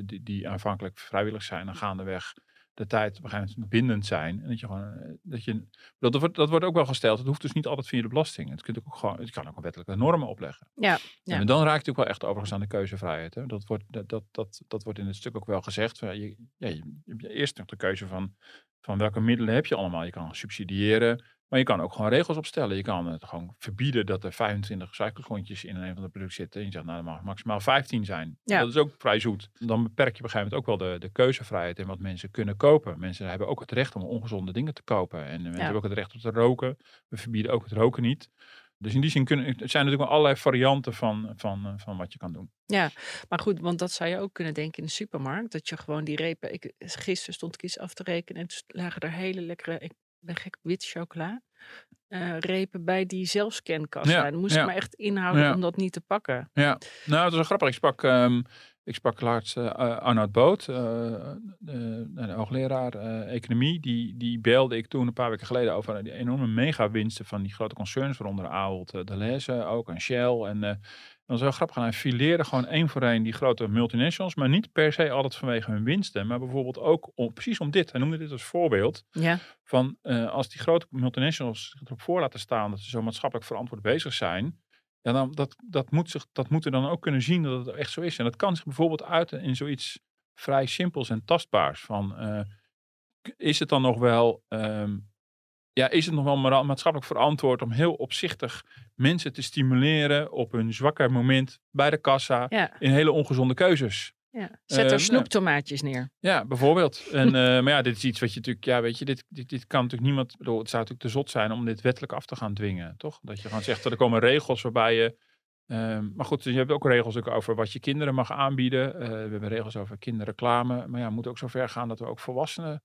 die, die aanvankelijk vrijwillig zijn en gaandeweg de tijd op een gegeven moment bindend zijn. En dat je gewoon, eh, dat je, dat wordt, dat wordt ook wel gesteld. Het hoeft dus niet altijd via de belasting. Het, kunt ook gewoon, het kan ook wettelijke normen opleggen. Ja, ja. En dan raakt het ook wel echt overigens aan de keuzevrijheid. Hè? Dat, wordt, dat, dat, dat, dat wordt in het stuk ook wel gezegd. Van, ja, je, je hebt eerst nog de keuze van, van welke middelen heb je allemaal. Je kan subsidiëren, maar je kan ook gewoon regels opstellen. Je kan het gewoon verbieden dat er 25 suikergrondjes in een van de producten zitten. En je zegt, nou, er mag maximaal 15 zijn. Ja. Dat is ook vrij zoet. Dan beperk je op een gegeven moment ook wel de, de keuzevrijheid in wat mensen kunnen kopen. Mensen hebben ook het recht om ongezonde dingen te kopen. En mensen hebben ook het recht om te roken. We verbieden ook het roken niet. Dus in die zin kunnen, er zijn natuurlijk wel allerlei varianten van, van, eh, van wat je kan doen. Maar goed, want dat zou je ook kunnen denken in de supermarkt. Dat je gewoon die repen... Ik, gisteren stond ik iets af te rekenen en toen lagen er hele lekkere... Ik ben gek wit chocola. eh, repen bij die zelfscankassa. Ja, En dan moest ja. ik me echt inhouden Ja. om dat niet te pakken. Ja, nou, het was wel grappig. Ik sprak, ehm, ik sprak laatst eh, Arnoud Boot, eh, de, de hoogleraar economie. Die, die belde ik toen een paar weken geleden over die enorme megawinsten van die grote concerns, waaronder Ahold, uh, Deleuze ook en Shell. En dat was wel grappig. En hij fileerde gewoon één voor één die grote multinationals, maar niet per se altijd vanwege hun winsten, maar bijvoorbeeld ook om, precies om dit. Hij noemde dit als voorbeeld Ja, van eh, als die grote multinationals zich erop voor laten staan dat ze zo maatschappelijk verantwoord bezig zijn, ja, dan, dat, dat, moet zich, dat moeten dan ook kunnen zien dat het echt zo is. En dat kan zich bijvoorbeeld uiten in zoiets vrij simpels en tastbaars. Van, eh, is het dan nog wel, ehm, ja, is het nog wel maatschappelijk verantwoord om heel opzichtig mensen te stimuleren op hun zwakke moment bij de kassa ja. in hele ongezonde keuzes? Ja. Zet er Eh, snoeptomaatjes neer. Ja, bijvoorbeeld. En, eh, [laughs] maar ja, dit is iets wat je natuurlijk, ja, weet je, dit, dit, dit kan natuurlijk niemand, bedoel, het zou natuurlijk te zot zijn om dit wettelijk af te gaan dwingen, toch? Dat je gewoon zegt, dat er komen regels waarbij je, ehm, maar goed, je hebt ook regels ook over wat je kinderen mag aanbieden. Eh, we hebben regels over kinderreclame, maar ja, het moet ook zo ver gaan dat we ook volwassenen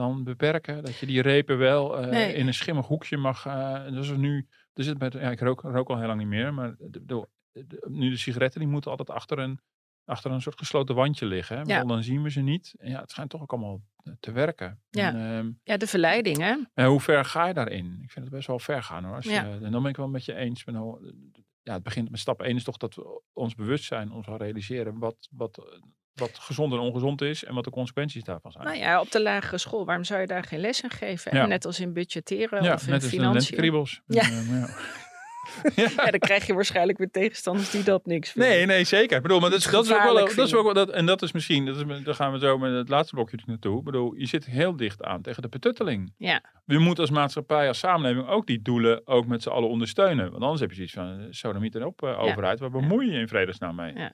dan beperken. Dat je die repen wel eh, Nee. in een schimmig hoekje mag, eh dus nu, er zit bij, ja, ik rook, rook al heel lang niet meer, maar de, de- de- nu de sigaretten, die moeten altijd achter een achter een soort gesloten wandje liggen. Hè? Ja. Dan zien we ze niet. En ja, het schijnt toch ook allemaal eh, te werken. Ja. En, ehm, Ja, de verleiding, hè? en hoe ver ga je daarin? Ik vind het best wel ver gaan hoor. Als Ja. je, en dan ben ik wel met je eens. Met, ja, het begint met stap 1 is toch dat we ons bewustzijn ons gaan realiseren wat, wat, wat gezond en ongezond is en wat de consequenties daarvan zijn. Nou ja, op de lagere school, waarom zou je daar geen les in geven? Ja. En net als in budgetteren ja, of in net als financiën. lentekriebels. Ja. Maar [laughs] ja. Ja, dan krijg je waarschijnlijk weer tegenstanders die dat niks vinden. Nee, nee, zeker. Ik bedoel, maar dat, is- dat is ook wel, dat is ook wel dat, en dat is misschien, dat is, daar gaan we zo met het laatste blokje naartoe. Ik bedoel, je zit heel dicht aan tegen de betutteling. Ja. We moeten als maatschappij, als samenleving ook die doelen ook met z'n allen ondersteunen. Want anders heb je zoiets van, eh, sodemiet en op eh, overheid, waar bemoei je je in vredesnaam mee? Ja.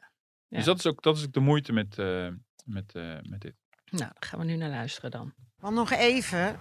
Ja. Dus dat is ook, dat is ook de moeite met, eh, met, eh, met dit. Nou, daar gaan we nu naar luisteren dan. Want nog even,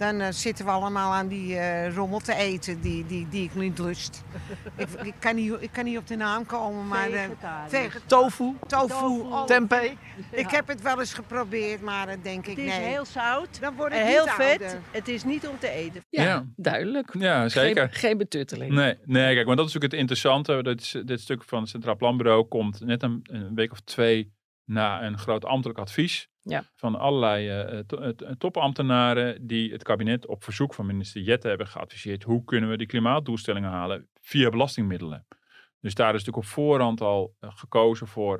dan eh, zitten we allemaal aan die eh, rommel te eten die, die, die ik niet lust. [laughs] ik, ik, kan niet, ik kan niet op de naam komen, maar... eh, veget- Tofu, tofu. oh, tempeh. Ik heb het wel eens geprobeerd, maar denk ik Het is nee. heel zout Dan word ik heel vet. ouder. Het is niet om te eten. Ja, Ja. duidelijk. Ja, zeker. Geen, geen betutteling. Nee, nee, kijk, maar dat is natuurlijk het interessante. Dit, is- dit stuk van het Centraal Planbureau komt net een, een week of twee na een groot ambtelijk advies. Ja. Van allerlei to- eh, topambtenaren die het kabinet op verzoek van minister Jette hebben geadviseerd. Hoe kunnen we die klimaatdoelstellingen halen via belastingmiddelen? Dus daar is natuurlijk op voorhand al gekozen voor.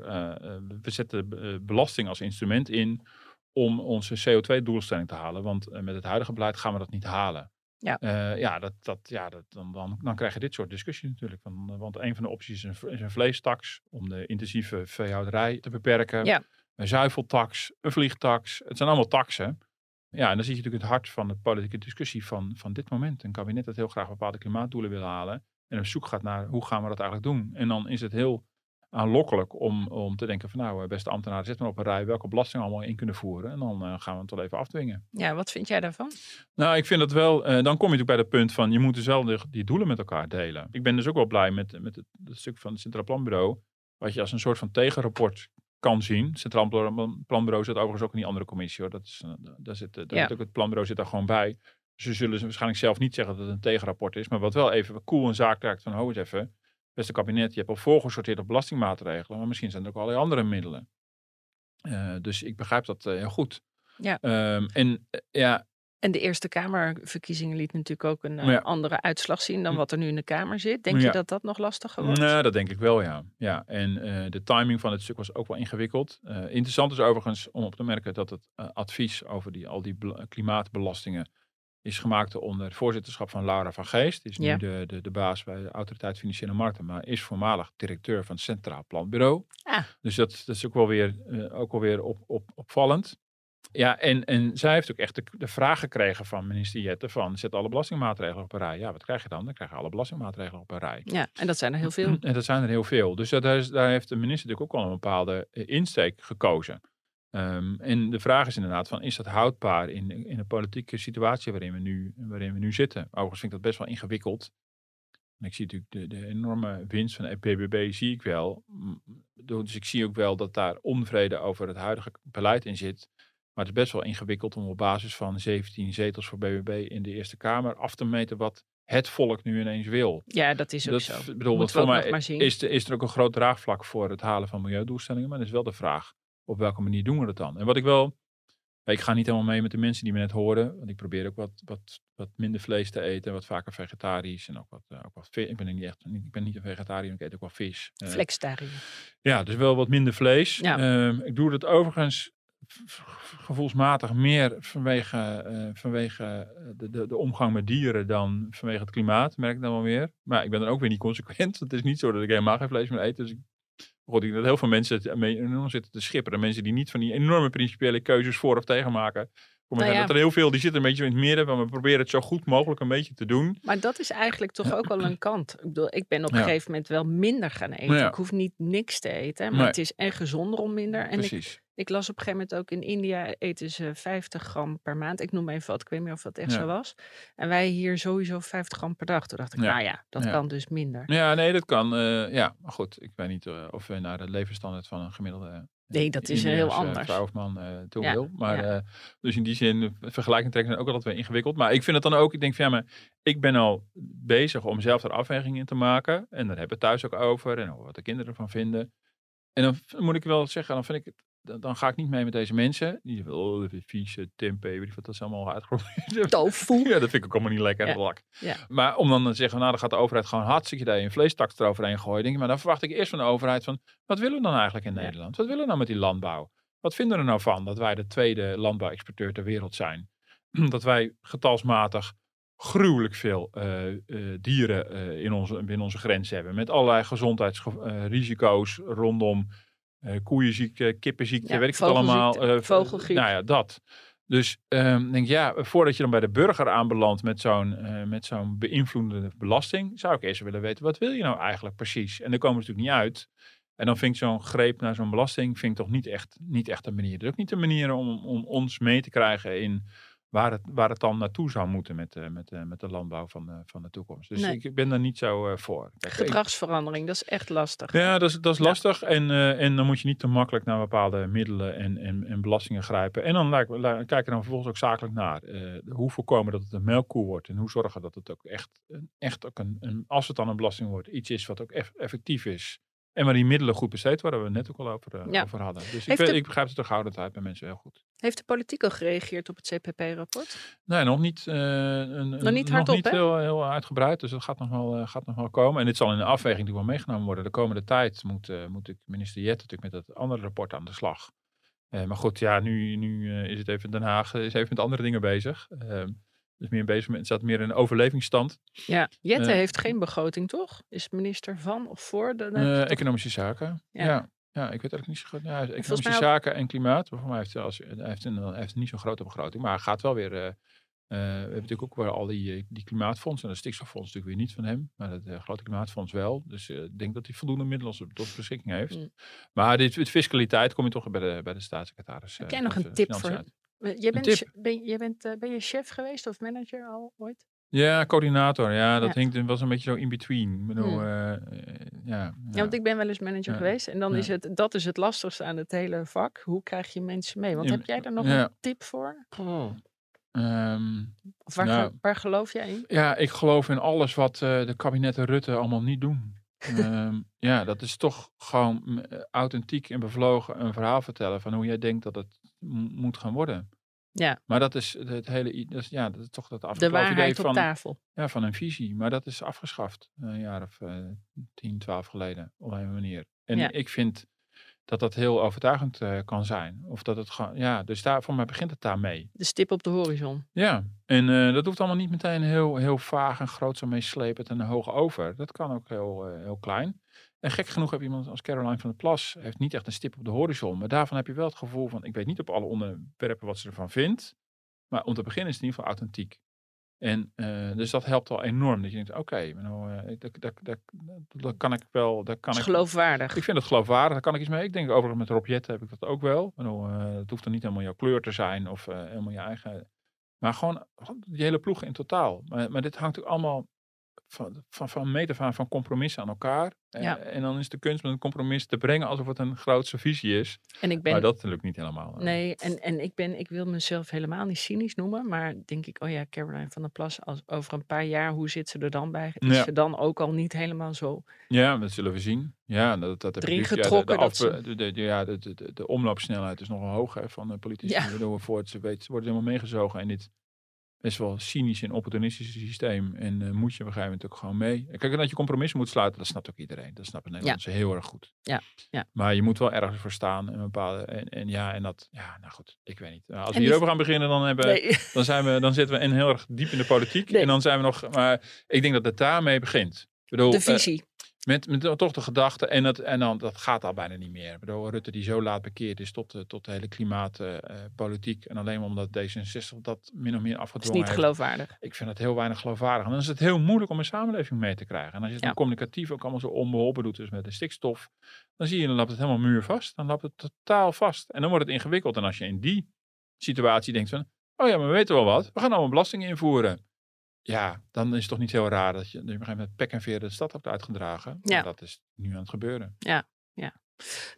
we zetten belasting als instrument in om onze CO2-doelstelling te halen. Want met het huidige beleid gaan we dat niet halen. Ja. Ja, dat, dat, ja dat, dan, dan, dan krijg je dit soort discussie natuurlijk. Eh, want een van de opties is een, is een vleestaks om de intensieve veehouderij te beperken. Ja. Een zuiveltax, een vliegtax. Het zijn allemaal taxen. Ja, en dan zie je natuurlijk het hart van de politieke discussie van, van dit moment. Een kabinet dat heel graag bepaalde klimaatdoelen wil halen. En op zoek gaat naar hoe gaan we dat eigenlijk doen. En dan is het heel aanlokkelijk om, om te denken van nou, eh, beste ambtenaren, zet maar op een rij welke belastingen allemaal in kunnen voeren. En dan eh, gaan we het wel even afdwingen. Ja, wat vind jij daarvan? Nou, ik vind dat wel. eh, dan kom je natuurlijk bij het punt van je moet dus wel de- die doelen met elkaar delen. Ik ben dus ook wel blij met, met het, het stuk van het Centraal Planbureau. Wat je als een soort van tegenrapport kan zien. Centraal Plan- Planbureau zit overigens ook in die andere commissie hoor. Dat is, eh, daar zit, eh, daar Ja. zit ook het planbureau zit daar gewoon bij. Ze zullen ze waarschijnlijk zelf niet zeggen dat het een tegenrapport is. Maar wat wel even cool een zaak raakt van, ho eens even. Beste kabinet, je hebt al voorgesorteerd op belastingmaatregelen. Maar misschien zijn er ook allerlei andere middelen. Eh, dus ik begrijp dat heel goed. Ja. Ehm, en ja, En de Eerste Kamerverkiezingen liet natuurlijk ook een eh, Ja. andere uitslag zien dan Hm. wat er nu in de Kamer zit. Denk je dat dat nog lastiger wordt? Nou, dat denk ik wel, ja. ja en eh, de timing van het stuk was ook wel ingewikkeld. Eh, interessant is overigens om op te merken dat het eh, advies over die, al die bel- klimaatbelastingen is gemaakt onder het voorzitterschap van Laura van Geest. Die is nu Ja. de, de, de baas bij de Autoriteit Financiële Markten, maar is voormalig directeur van het Centraal Planbureau. Ah. Dus dat, dat is ook wel weer, eh, ook wel weer op, op, opvallend. Ja, en, en zij heeft ook echt de, de vraag gekregen van minister Jette van zet alle belastingmaatregelen op een rij. Ja, wat krijg je dan? Dan krijg je alle belastingmaatregelen op een rij. Ja, en dat zijn er heel veel. En dat zijn er heel veel. Dus dat is, daar heeft de minister natuurlijk ook wel een bepaalde eh, insteek gekozen. Ehm, en de vraag is inderdaad van, is dat houdbaar in, de- in de politieke situatie waarin we, nu, waarin we nu zitten? Overigens vind ik dat best wel ingewikkeld. En ik zie natuurlijk de, de enorme winst van de PBB, zie ik wel. Mm, Dus ik zie ook wel dat daar onvrede over het huidige beleid in zit. Maar het is best wel ingewikkeld om op basis van 17 zetels voor BBB in de Eerste Kamer af te meten wat het volk nu ineens wil. Ja, dat is ook Dat, zo. ik bedoel, voor mij nog maar zien. is, er- is er ook een groot draagvlak voor het halen van milieudoelstellingen. Maar dat is wel de vraag, op welke manier doen we dat dan? En wat ik wel, ik ga niet helemaal mee met de mensen die me net hoorden. Want ik probeer ook wat, wat, wat minder vlees te eten, wat vaker vegetarisch en ook wat, eh, ook wat vis. Ik ben niet echt, niet- ik ben niet een vegetariër, ik eet ook wel vis. Eh, Flexitariër. ja, dus wel wat minder vlees. Ja. Ehm, ik doe dat overigens gevoelsmatig meer vanwege, eh, vanwege eh, de, de, de omgang met dieren dan vanwege het klimaat, merk ik dan wel weer. Maar ik ben dan ook weer niet consequent. Het is niet zo dat ik helemaal geen vlees meer eet. Dus ik, God, ik dat heel veel mensen enorm zitten te schipperen. Mensen die niet van die enorme principiële keuzes voor of tegen maken. Mij Nou ja. dat er heel veel, die zitten een beetje in het midden. Van we proberen het zo goed mogelijk een beetje te doen. Maar dat is eigenlijk toch ook wel een [clears throat] kant. Ik bedoel, ik ben op een Ja. gegeven moment wel minder gaan eten. Ja. Ik hoef niet niks te eten, maar Nee. het is en gezonder om minder. En ik, Precies. ik las op een gegeven moment ook in India eten ze 50 gram per maand. Ik noem even wat, ik weet niet of dat echt zo was. En wij hier sowieso 50 gram per dag. Toen dacht ik, nou ja, dat kan dus minder. Ja, nee, dat kan. eh, ja, maar goed. Ik weet niet eh, of we naar de levensstandaard van een gemiddelde Nee, dat is heel Indiaanse anders. vrouw of man eh toe Ja, wil. Maar, ja. eh, dus in die zin, eh, vergelijking trekken zijn ook altijd weer ingewikkeld. Maar ik vind het dan ook, ik denk van ja, maar ik ben al bezig om zelf er afwegingen in te maken. En daar hebben we het thuis ook over. En over wat de kinderen ervan vinden. En dan moet ik wel zeggen, dan vind ik het. Dan, dan ga ik niet mee met deze mensen. Die zeggen, oh, dat is vieze tempeh, je wat dat is allemaal uitgeprobeerd. [laughs] Tofu. Ja, dat vind ik ook allemaal niet lekker. Ja. lak. Ja. Maar om dan te zeggen, nou, dan gaat de overheid gewoon hartstikke daar een vleestaks eroverheen gooien. Denk ik, maar dan verwacht ik eerst van de overheid van, wat willen we dan eigenlijk in Ja. Nederland? Wat willen we nou met die landbouw? Wat vinden we er nou van dat wij de tweede landbouwexporteur ter wereld zijn? [clears throat] dat wij getalsmatig gruwelijk veel eh, eh, dieren eh, in onze, binnen onze grens hebben. Met allerlei gezondheidsrisico's rondom eh koeienziekte, kippenziekte, Ja, weet ik het allemaal. eh, vogelgriep. Nou ja, dat. Dus ehm denk ja, voordat je dan bij de burger aanbelandt met zo'n eh, met zo'n beïnvloedende belasting, zou ik eerst willen weten, wat wil je nou eigenlijk precies? En daar komen we natuurlijk niet uit. En dan vind ik zo'n greep naar zo'n belasting vind ik toch niet echt, niet echt een manier. Het is ook niet een manier om, om ons mee te krijgen in waar het, waar het dan naartoe zou moeten met, eh, met, eh, met de landbouw van, de- van de toekomst. Dus Nee. ik ben daar niet zo eh, voor. Kijk, Gedragsverandering, dat is echt lastig. ja, dat is, dat is Ja. lastig. En, eh, en dan moet je niet te makkelijk naar bepaalde middelen en, en, en belastingen grijpen. En dan laat ik- laat- kijk er dan vervolgens ook zakelijk naar. Eh, hoe voorkomen dat het een melkkoe wordt? En hoe zorgen dat het ook echt, echt ook een, een, als het dan een belasting wordt, iets is wat ook eff- effectief is. En waar die middelen goed besteed worden, waar we het net ook al over, eh, Ja. over hadden. Dus ik, de- ik begrijp de terughoudendheid bij mensen heel goed. Heeft de politiek al gereageerd op het CPP-rapport? Nee, nog niet, eh, een, Nog niet hardop, niet hè? heel, heel uitgebreid. Dus dat gaat nog, wel, eh, gaat nog wel komen. En dit zal in de afweging natuurlijk wel meegenomen worden. De komende tijd moet, moet ik minister Jette natuurlijk met dat andere rapport aan de slag. Maar goed, ja, nu, nu is het even Den Haag, is even met andere dingen bezig. Dus meer bezig met, staat meer in een overlevingsstand. Ja, Jette Eh, heeft geen begroting, toch? Is minister van of voor? De, Eh, economische zaken. Ja. Ja. ja. ik weet eigenlijk niet zo goed. Ja, economische ook- zaken en klimaat. Voor mij heeft hij, als, hij heeft, een, hij heeft niet zo'n grote begroting. Maar hij gaat wel weer. eh, we hebben natuurlijk ook wel al die, die klimaatfondsen. En de stikstoffonds natuurlijk weer niet van hem. Maar het grote klimaatfonds wel. Dus ik denk dat hij voldoende middelen tot beschikking heeft. Mm. Maar dit, het fiscaliteit kom je toch bij de, bij de staatssecretaris. Heb jij nog een tip voor- uit. Eh, Jij bent, ben, jij bent, eh, ben je chef geweest of manager al ooit? Ja, coördinator. Ja, dat Ja. hinkt, was een beetje zo in between. Ik bedoel, Mm. eh, ja, Ja, want ik ben wel eens manager Ja. geweest. En dan Ja. is het, dat is het lastigste aan het hele vak. Hoe krijg je mensen mee? Want heb jij daar nog ja. een tip voor? Ehm, Of waar, Nou, ge- waar geloof jij in? Ja, ik geloof in alles wat eh, de kabinetten Rutte allemaal niet doen. Ehm, [laughs] ja, dat is toch gewoon authentiek en bevlogen een verhaal vertellen van hoe jij denkt dat het moet gaan worden. Ja. Maar dat is het hele, dat is, ja, dat is toch dat De afgelopen idee van, tafel. ja, van een visie. Maar dat is afgeschaft eh, een jaar of eh 10, 12 geleden op een manier. En Ja. ik vind dat dat heel overtuigend eh, kan zijn. Of dat het gewoon, ja, dus daar, voor mij begint het daarmee. De stip op de horizon. Ja, en dat hoeft allemaal niet meteen heel, heel vaag en groot zo meeslepend en hoog over. Dat kan ook heel, heel klein. En gek genoeg heb je iemand als Caroline van der Plas, heeft niet echt een stip op de horizon. Maar daarvan heb je wel het gevoel van, ik weet niet op alle onderwerpen wat ze ervan vindt. Maar om te beginnen is het in ieder geval authentiek. En eh, dus dat helpt al enorm. Dat je denkt, oké, nou, eh, dat, dat, dat, kan ik wel. Dat kan is ik, geloofwaardig. ik vind het geloofwaardig, daar kan ik iets mee. Ik denk overigens met Rob Jetten heb ik dat ook wel. Bedoel, eh, het hoeft dan niet helemaal jouw kleur te zijn of helemaal je eigen. Maar gewoon, gewoon die hele ploeg in totaal. Maar, maar dit hangt ook allemaal van, van, van meet af aan van compromissen aan elkaar. Eh, Ja. En dan is de kunst met een compromis te brengen alsof het een grootse visie is. En ik ben, Maar dat lukt niet helemaal. eh. Nee, en, en ik, ben, ik wil mezelf helemaal niet cynisch noemen. Maar denk ik, oh ja, Caroline van der Plas, als, over een paar jaar, hoe zit ze er dan bij? Is Ja. ze dan ook al niet helemaal zo? Ja, dat zullen we zien. Ja, dat, dat Erin liefst. Ja, de- getrokken de, dat af- ze- de, de, ja, de, de, omloopsnelheid is nogal hoog hè, van de politici. Ja. Waardoor voor het ze weet, ze worden helemaal meegezogen in dit best wel cynisch en opportunistische systeem. En eh, moet je op een gegeven moment ook gewoon mee. Kijk, en dat je compromissen moet sluiten, dat snapt ook iedereen. Dat snappen Nederlanders heel erg goed. Ja, ja. Maar je moet wel ergens voor staan. En, bepaalde, en, en ja, en dat, ja, nou goed, ik weet niet. Nou, Als we die- hierover gaan beginnen, dan, hebben, Nee. [laughs] dan, zijn we, dan zitten we in heel erg diep in de politiek. Nee. En dan zijn we nog, maar ik denk dat het daarmee begint. Ik bedoel, De eh, visie. Met, met toch de gedachte, en, dat, en dan, dat gaat al bijna niet meer. Ik bedoel, Rutte die zo laat bekeerd is tot, de- tot de hele klimaatpolitiek. en alleen omdat D66 dat min of meer Dat is afgedwongen niet heeft. geloofwaardig. Ik vind het heel weinig geloofwaardig. En dan is het heel moeilijk om een samenleving mee te krijgen. En als je het Ja. dan communicatief ook allemaal zo onbeholpen doet, dus met de stikstof, dan zie je, dan loopt het helemaal muurvast. Dan loopt het totaal vast. En dan wordt het ingewikkeld. En als je in die situatie denkt van, oh ja, maar we weten wel wat. We gaan allemaal belastingen invoeren. Ja, dan is het toch niet heel raar dat je, dat je op een gegeven moment pek en veer de stad hebt uitgedragen. Maar Ja. dat is nu aan het gebeuren.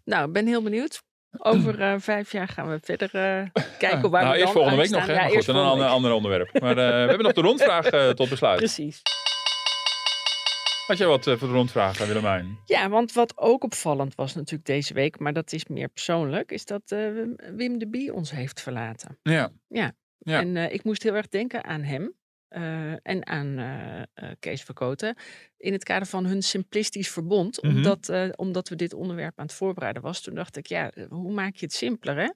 Nou, ik ben heel benieuwd. Over [clears throat] eh, vijf jaar gaan we verder eh, [laughs] kijken waar nou, we eerst dan volgende week nog, hè? Ja, maar goed, en een ander, onderwerp. Maar eh, we hebben nog de rondvraag tot besluit. Precies. Had jij wat voor de rondvraag, Willemijn? Ja, want wat ook opvallend was natuurlijk deze week, maar dat is meer persoonlijk, is dat Wim de Bie ons heeft verlaten. Ja. Ja. Ja. En ik moest heel erg denken aan hem eh, en aan eh, eh, Kees Verkoten in het kader van hun simplistisch verbond. Mhm. omdat, omdat we dit onderwerp aan het voorbereiden was. Toen dacht ik, ja, hoe maak je het simpeler hè?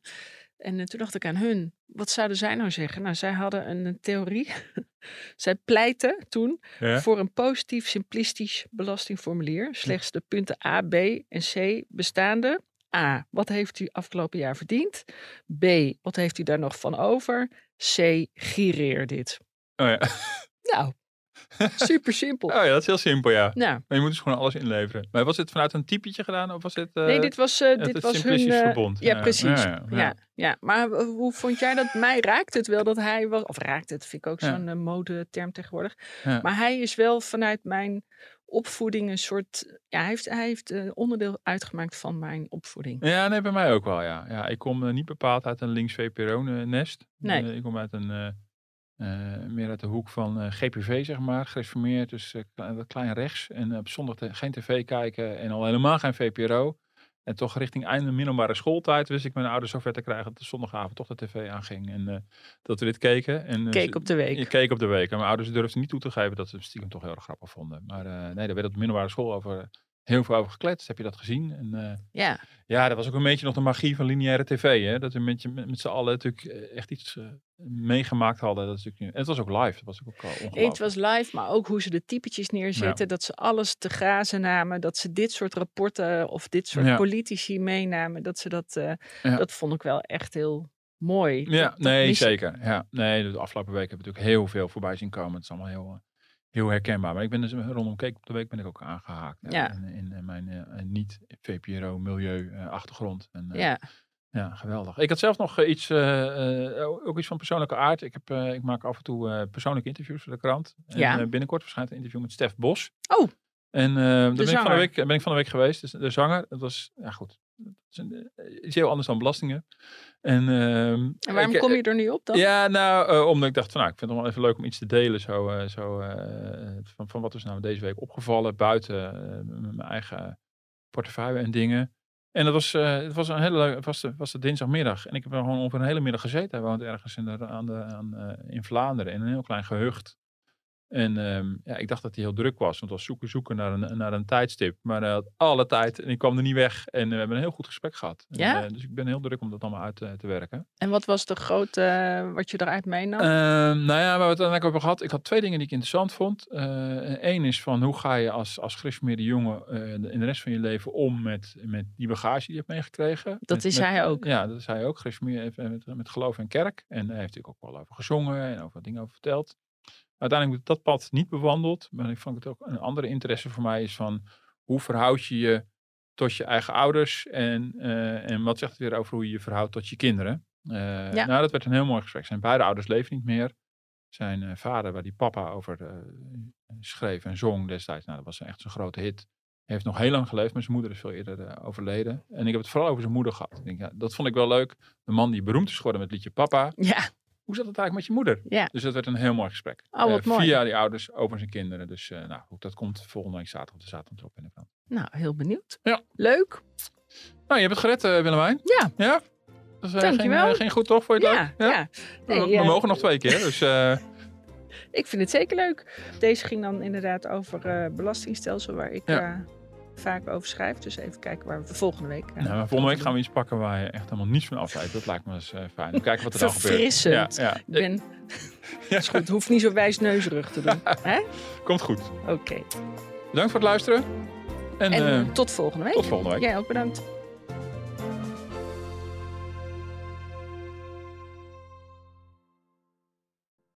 En toen dacht ik aan hun. Wat zouden zij nou zeggen? Nou, zij hadden een, theorie. [laughs] zij pleiten toen Ja. voor een positief simplistisch belastingformulier. Slechts de punten A, B en C bestaande. A. Wat heeft u afgelopen jaar verdiend? B. Wat heeft u daar nog van over? C. Gireer dit. Oh ja. Nou, [laughs] super simpel. Oh ja, dat is heel simpel, ja. Nou, Maar je moet dus gewoon alles inleveren. Maar was het vanuit een typetje gedaan of was het... eh, nee, dit was, eh, dit was hun... eh, verbond. Ja, Ja, precies. ja, Ja, ja. Maar eh, hoe vond jij dat? Mij raakt het wel dat hij was... Of raakt het, vind ik ook zo'n eh, modeterm tegenwoordig. Maar hij is wel vanuit mijn opvoeding een soort... Ja, hij heeft, hij heeft eh, onderdeel uitgemaakt van mijn opvoeding. Ja, nee, bij mij ook wel, ja. ja ik kom eh, niet bepaald uit een links VPRO-nest. Nee. ik kom uit een... eh, meer uit de hoek van eh, GPV, zeg maar. Gereformeerd, dus eh, klein, klein rechts. En op zondag te- geen tv kijken en al helemaal geen VPRO. En toch richting einde middelbare schooltijd wist ik mijn ouders zover te krijgen dat de zondagavond toch de tv aanging. En dat we dit keken. En, Keek op de week. Je keek op de week. En mijn ouders durfden niet toe te geven dat ze het stiekem toch heel erg grappig vonden. Maar nee, daar werd op de middelbare school over, heel veel over gekletst. Heb je dat gezien? En, eh, Ja, ja, dat was ook een beetje nog de magie van lineaire tv. Hè? Dat we met, met, met z'n allen natuurlijk eh, echt iets eh, meegemaakt hadden. Dat is natuurlijk, nu- en het was ook live. Dat was ook het was live, maar ook hoe ze de typetjes neerzetten. Dat ze alles te grazen namen. Dat ze dit soort rapporten of dit soort Ja. politici meenamen. Dat ze dat... Ja. Dat vond ik wel echt heel mooi. Ja, Dat- dat nee, mis zeker. Ja, nee, de afgelopen weken hebben we natuurlijk heel veel voorbij zien komen. Het is allemaal heel, heel herkenbaar. Maar ik ben dus rondom Keek op de Week ben ik ook aangehaakt. Ja. In, in, eh, mijn eh, niet-VPRO-milieu-achtergrond. En, eh, Ja, Ja, geweldig. Ik had zelf nog eh, iets, eh, eh, ook iets van persoonlijke aard. Ik, heb, eh, ik maak af en toe eh, persoonlijke interviews voor de krant. En, Ja. eh, binnenkort verschijnt een interview met Stef Bos. Oh. En eh daar ben ik, van de week, ben ik van de week geweest. Dus de zanger, dat was, ja goed, is een, eh, iets heel anders dan belastingen. En, ehm, en waarom ik- kom je er nu op dan? ja, nou, eh, omdat ik dacht van, nou, ik vind het wel even leuk om iets te delen. Zo, eh, zo, eh, van, van wat is nou deze week opgevallen buiten eh, mijn eigen portefeuille en dingen. En dat was, eh, het was een hele leuke, was de, was de dinsdagmiddag. En ik heb er gewoon over een hele middag gezeten. Hij woont ergens in, de, aan de, aan, eh, in Vlaanderen, in een heel klein gehucht. En ehm, ja, ik dacht dat hij heel druk was, want het was zoeken, zoeken naar een, naar een tijdstip. Maar hij had alle tijd en ik kwam er niet weg. En eh, we hebben een heel goed gesprek gehad. En, Ja? eh, dus ik ben heel druk om dat allemaal uit eh, te werken. En wat was de grote, wat je eruit meenam? Ehm, nou ja, waar we het uiteindelijk over gehad. Ik had twee dingen die ik interessant vond. Eén is van hoe ga je als, als gereformeerde jongen de- in de rest van je leven om met, met die bagage die je hebt meegekregen. Dat Met- is met- hij ook. Ja, dat is hij ook. Gereformeerd met, met geloof en kerk. En daar heeft natuurlijk ook wel over gezongen en over wat dingen over verteld. Uiteindelijk heb ik dat pad niet bewandeld. Maar ik vond het ook een andere interesse voor mij is van hoe verhoud je je tot je eigen ouders en, eh, en wat zegt het weer over hoe je je verhoudt tot je kinderen. Eh, Ja. Nou, dat werd een heel mooi gesprek. Zijn beide ouders leven niet meer. Zijn eh, vader, waar die papa over schreef en zong destijds, nou, dat was echt zo'n grote hit. Heeft nog heel lang geleefd, maar zijn moeder is veel eerder overleden. En ik heb het vooral over zijn moeder gehad. Ik denk, ja, dat vond ik wel leuk. De man die beroemd is geworden met het liedje Papa. Ja, Hoe zat het eigenlijk met je moeder? ja. Dus dat werd een heel mooi gesprek. Oh, wat Eh, mooi. Via die ouders over zijn kinderen. Dus eh, nou, dat komt volgende week zaterdag. De zaterdag erop in de krant. Nou, heel benieuwd. Ja. Leuk. Nou, je hebt het gered, eh, Willemijn. Ja. Ja? Dat is, Dankjewel. Geen, geen goed toch? Vond je Ja, leuk? ja. Nee, we, we mogen nog twee keer. Dus [laughs] Ik vind het zeker leuk. Deze ging dan inderdaad over belastingstelsel, waar ik Ja. Vaak over schrijf. Dus even kijken waar we volgende week. eh, nou, volgende week gaan we iets pakken waar je echt helemaal niets van af weet. Dat lijkt me eens eh, fijn. We kijken wat er dan gebeurt. Verfrissend. Ja, ja. Ik ben... [laughs] is goed, hoeft niet zo wijsneuzerig te doen. [laughs] Hè? Komt goed. Oké. Bedankt voor het luisteren. En, En eh, tot volgende week. tot volgende week. Jij ook bedankt.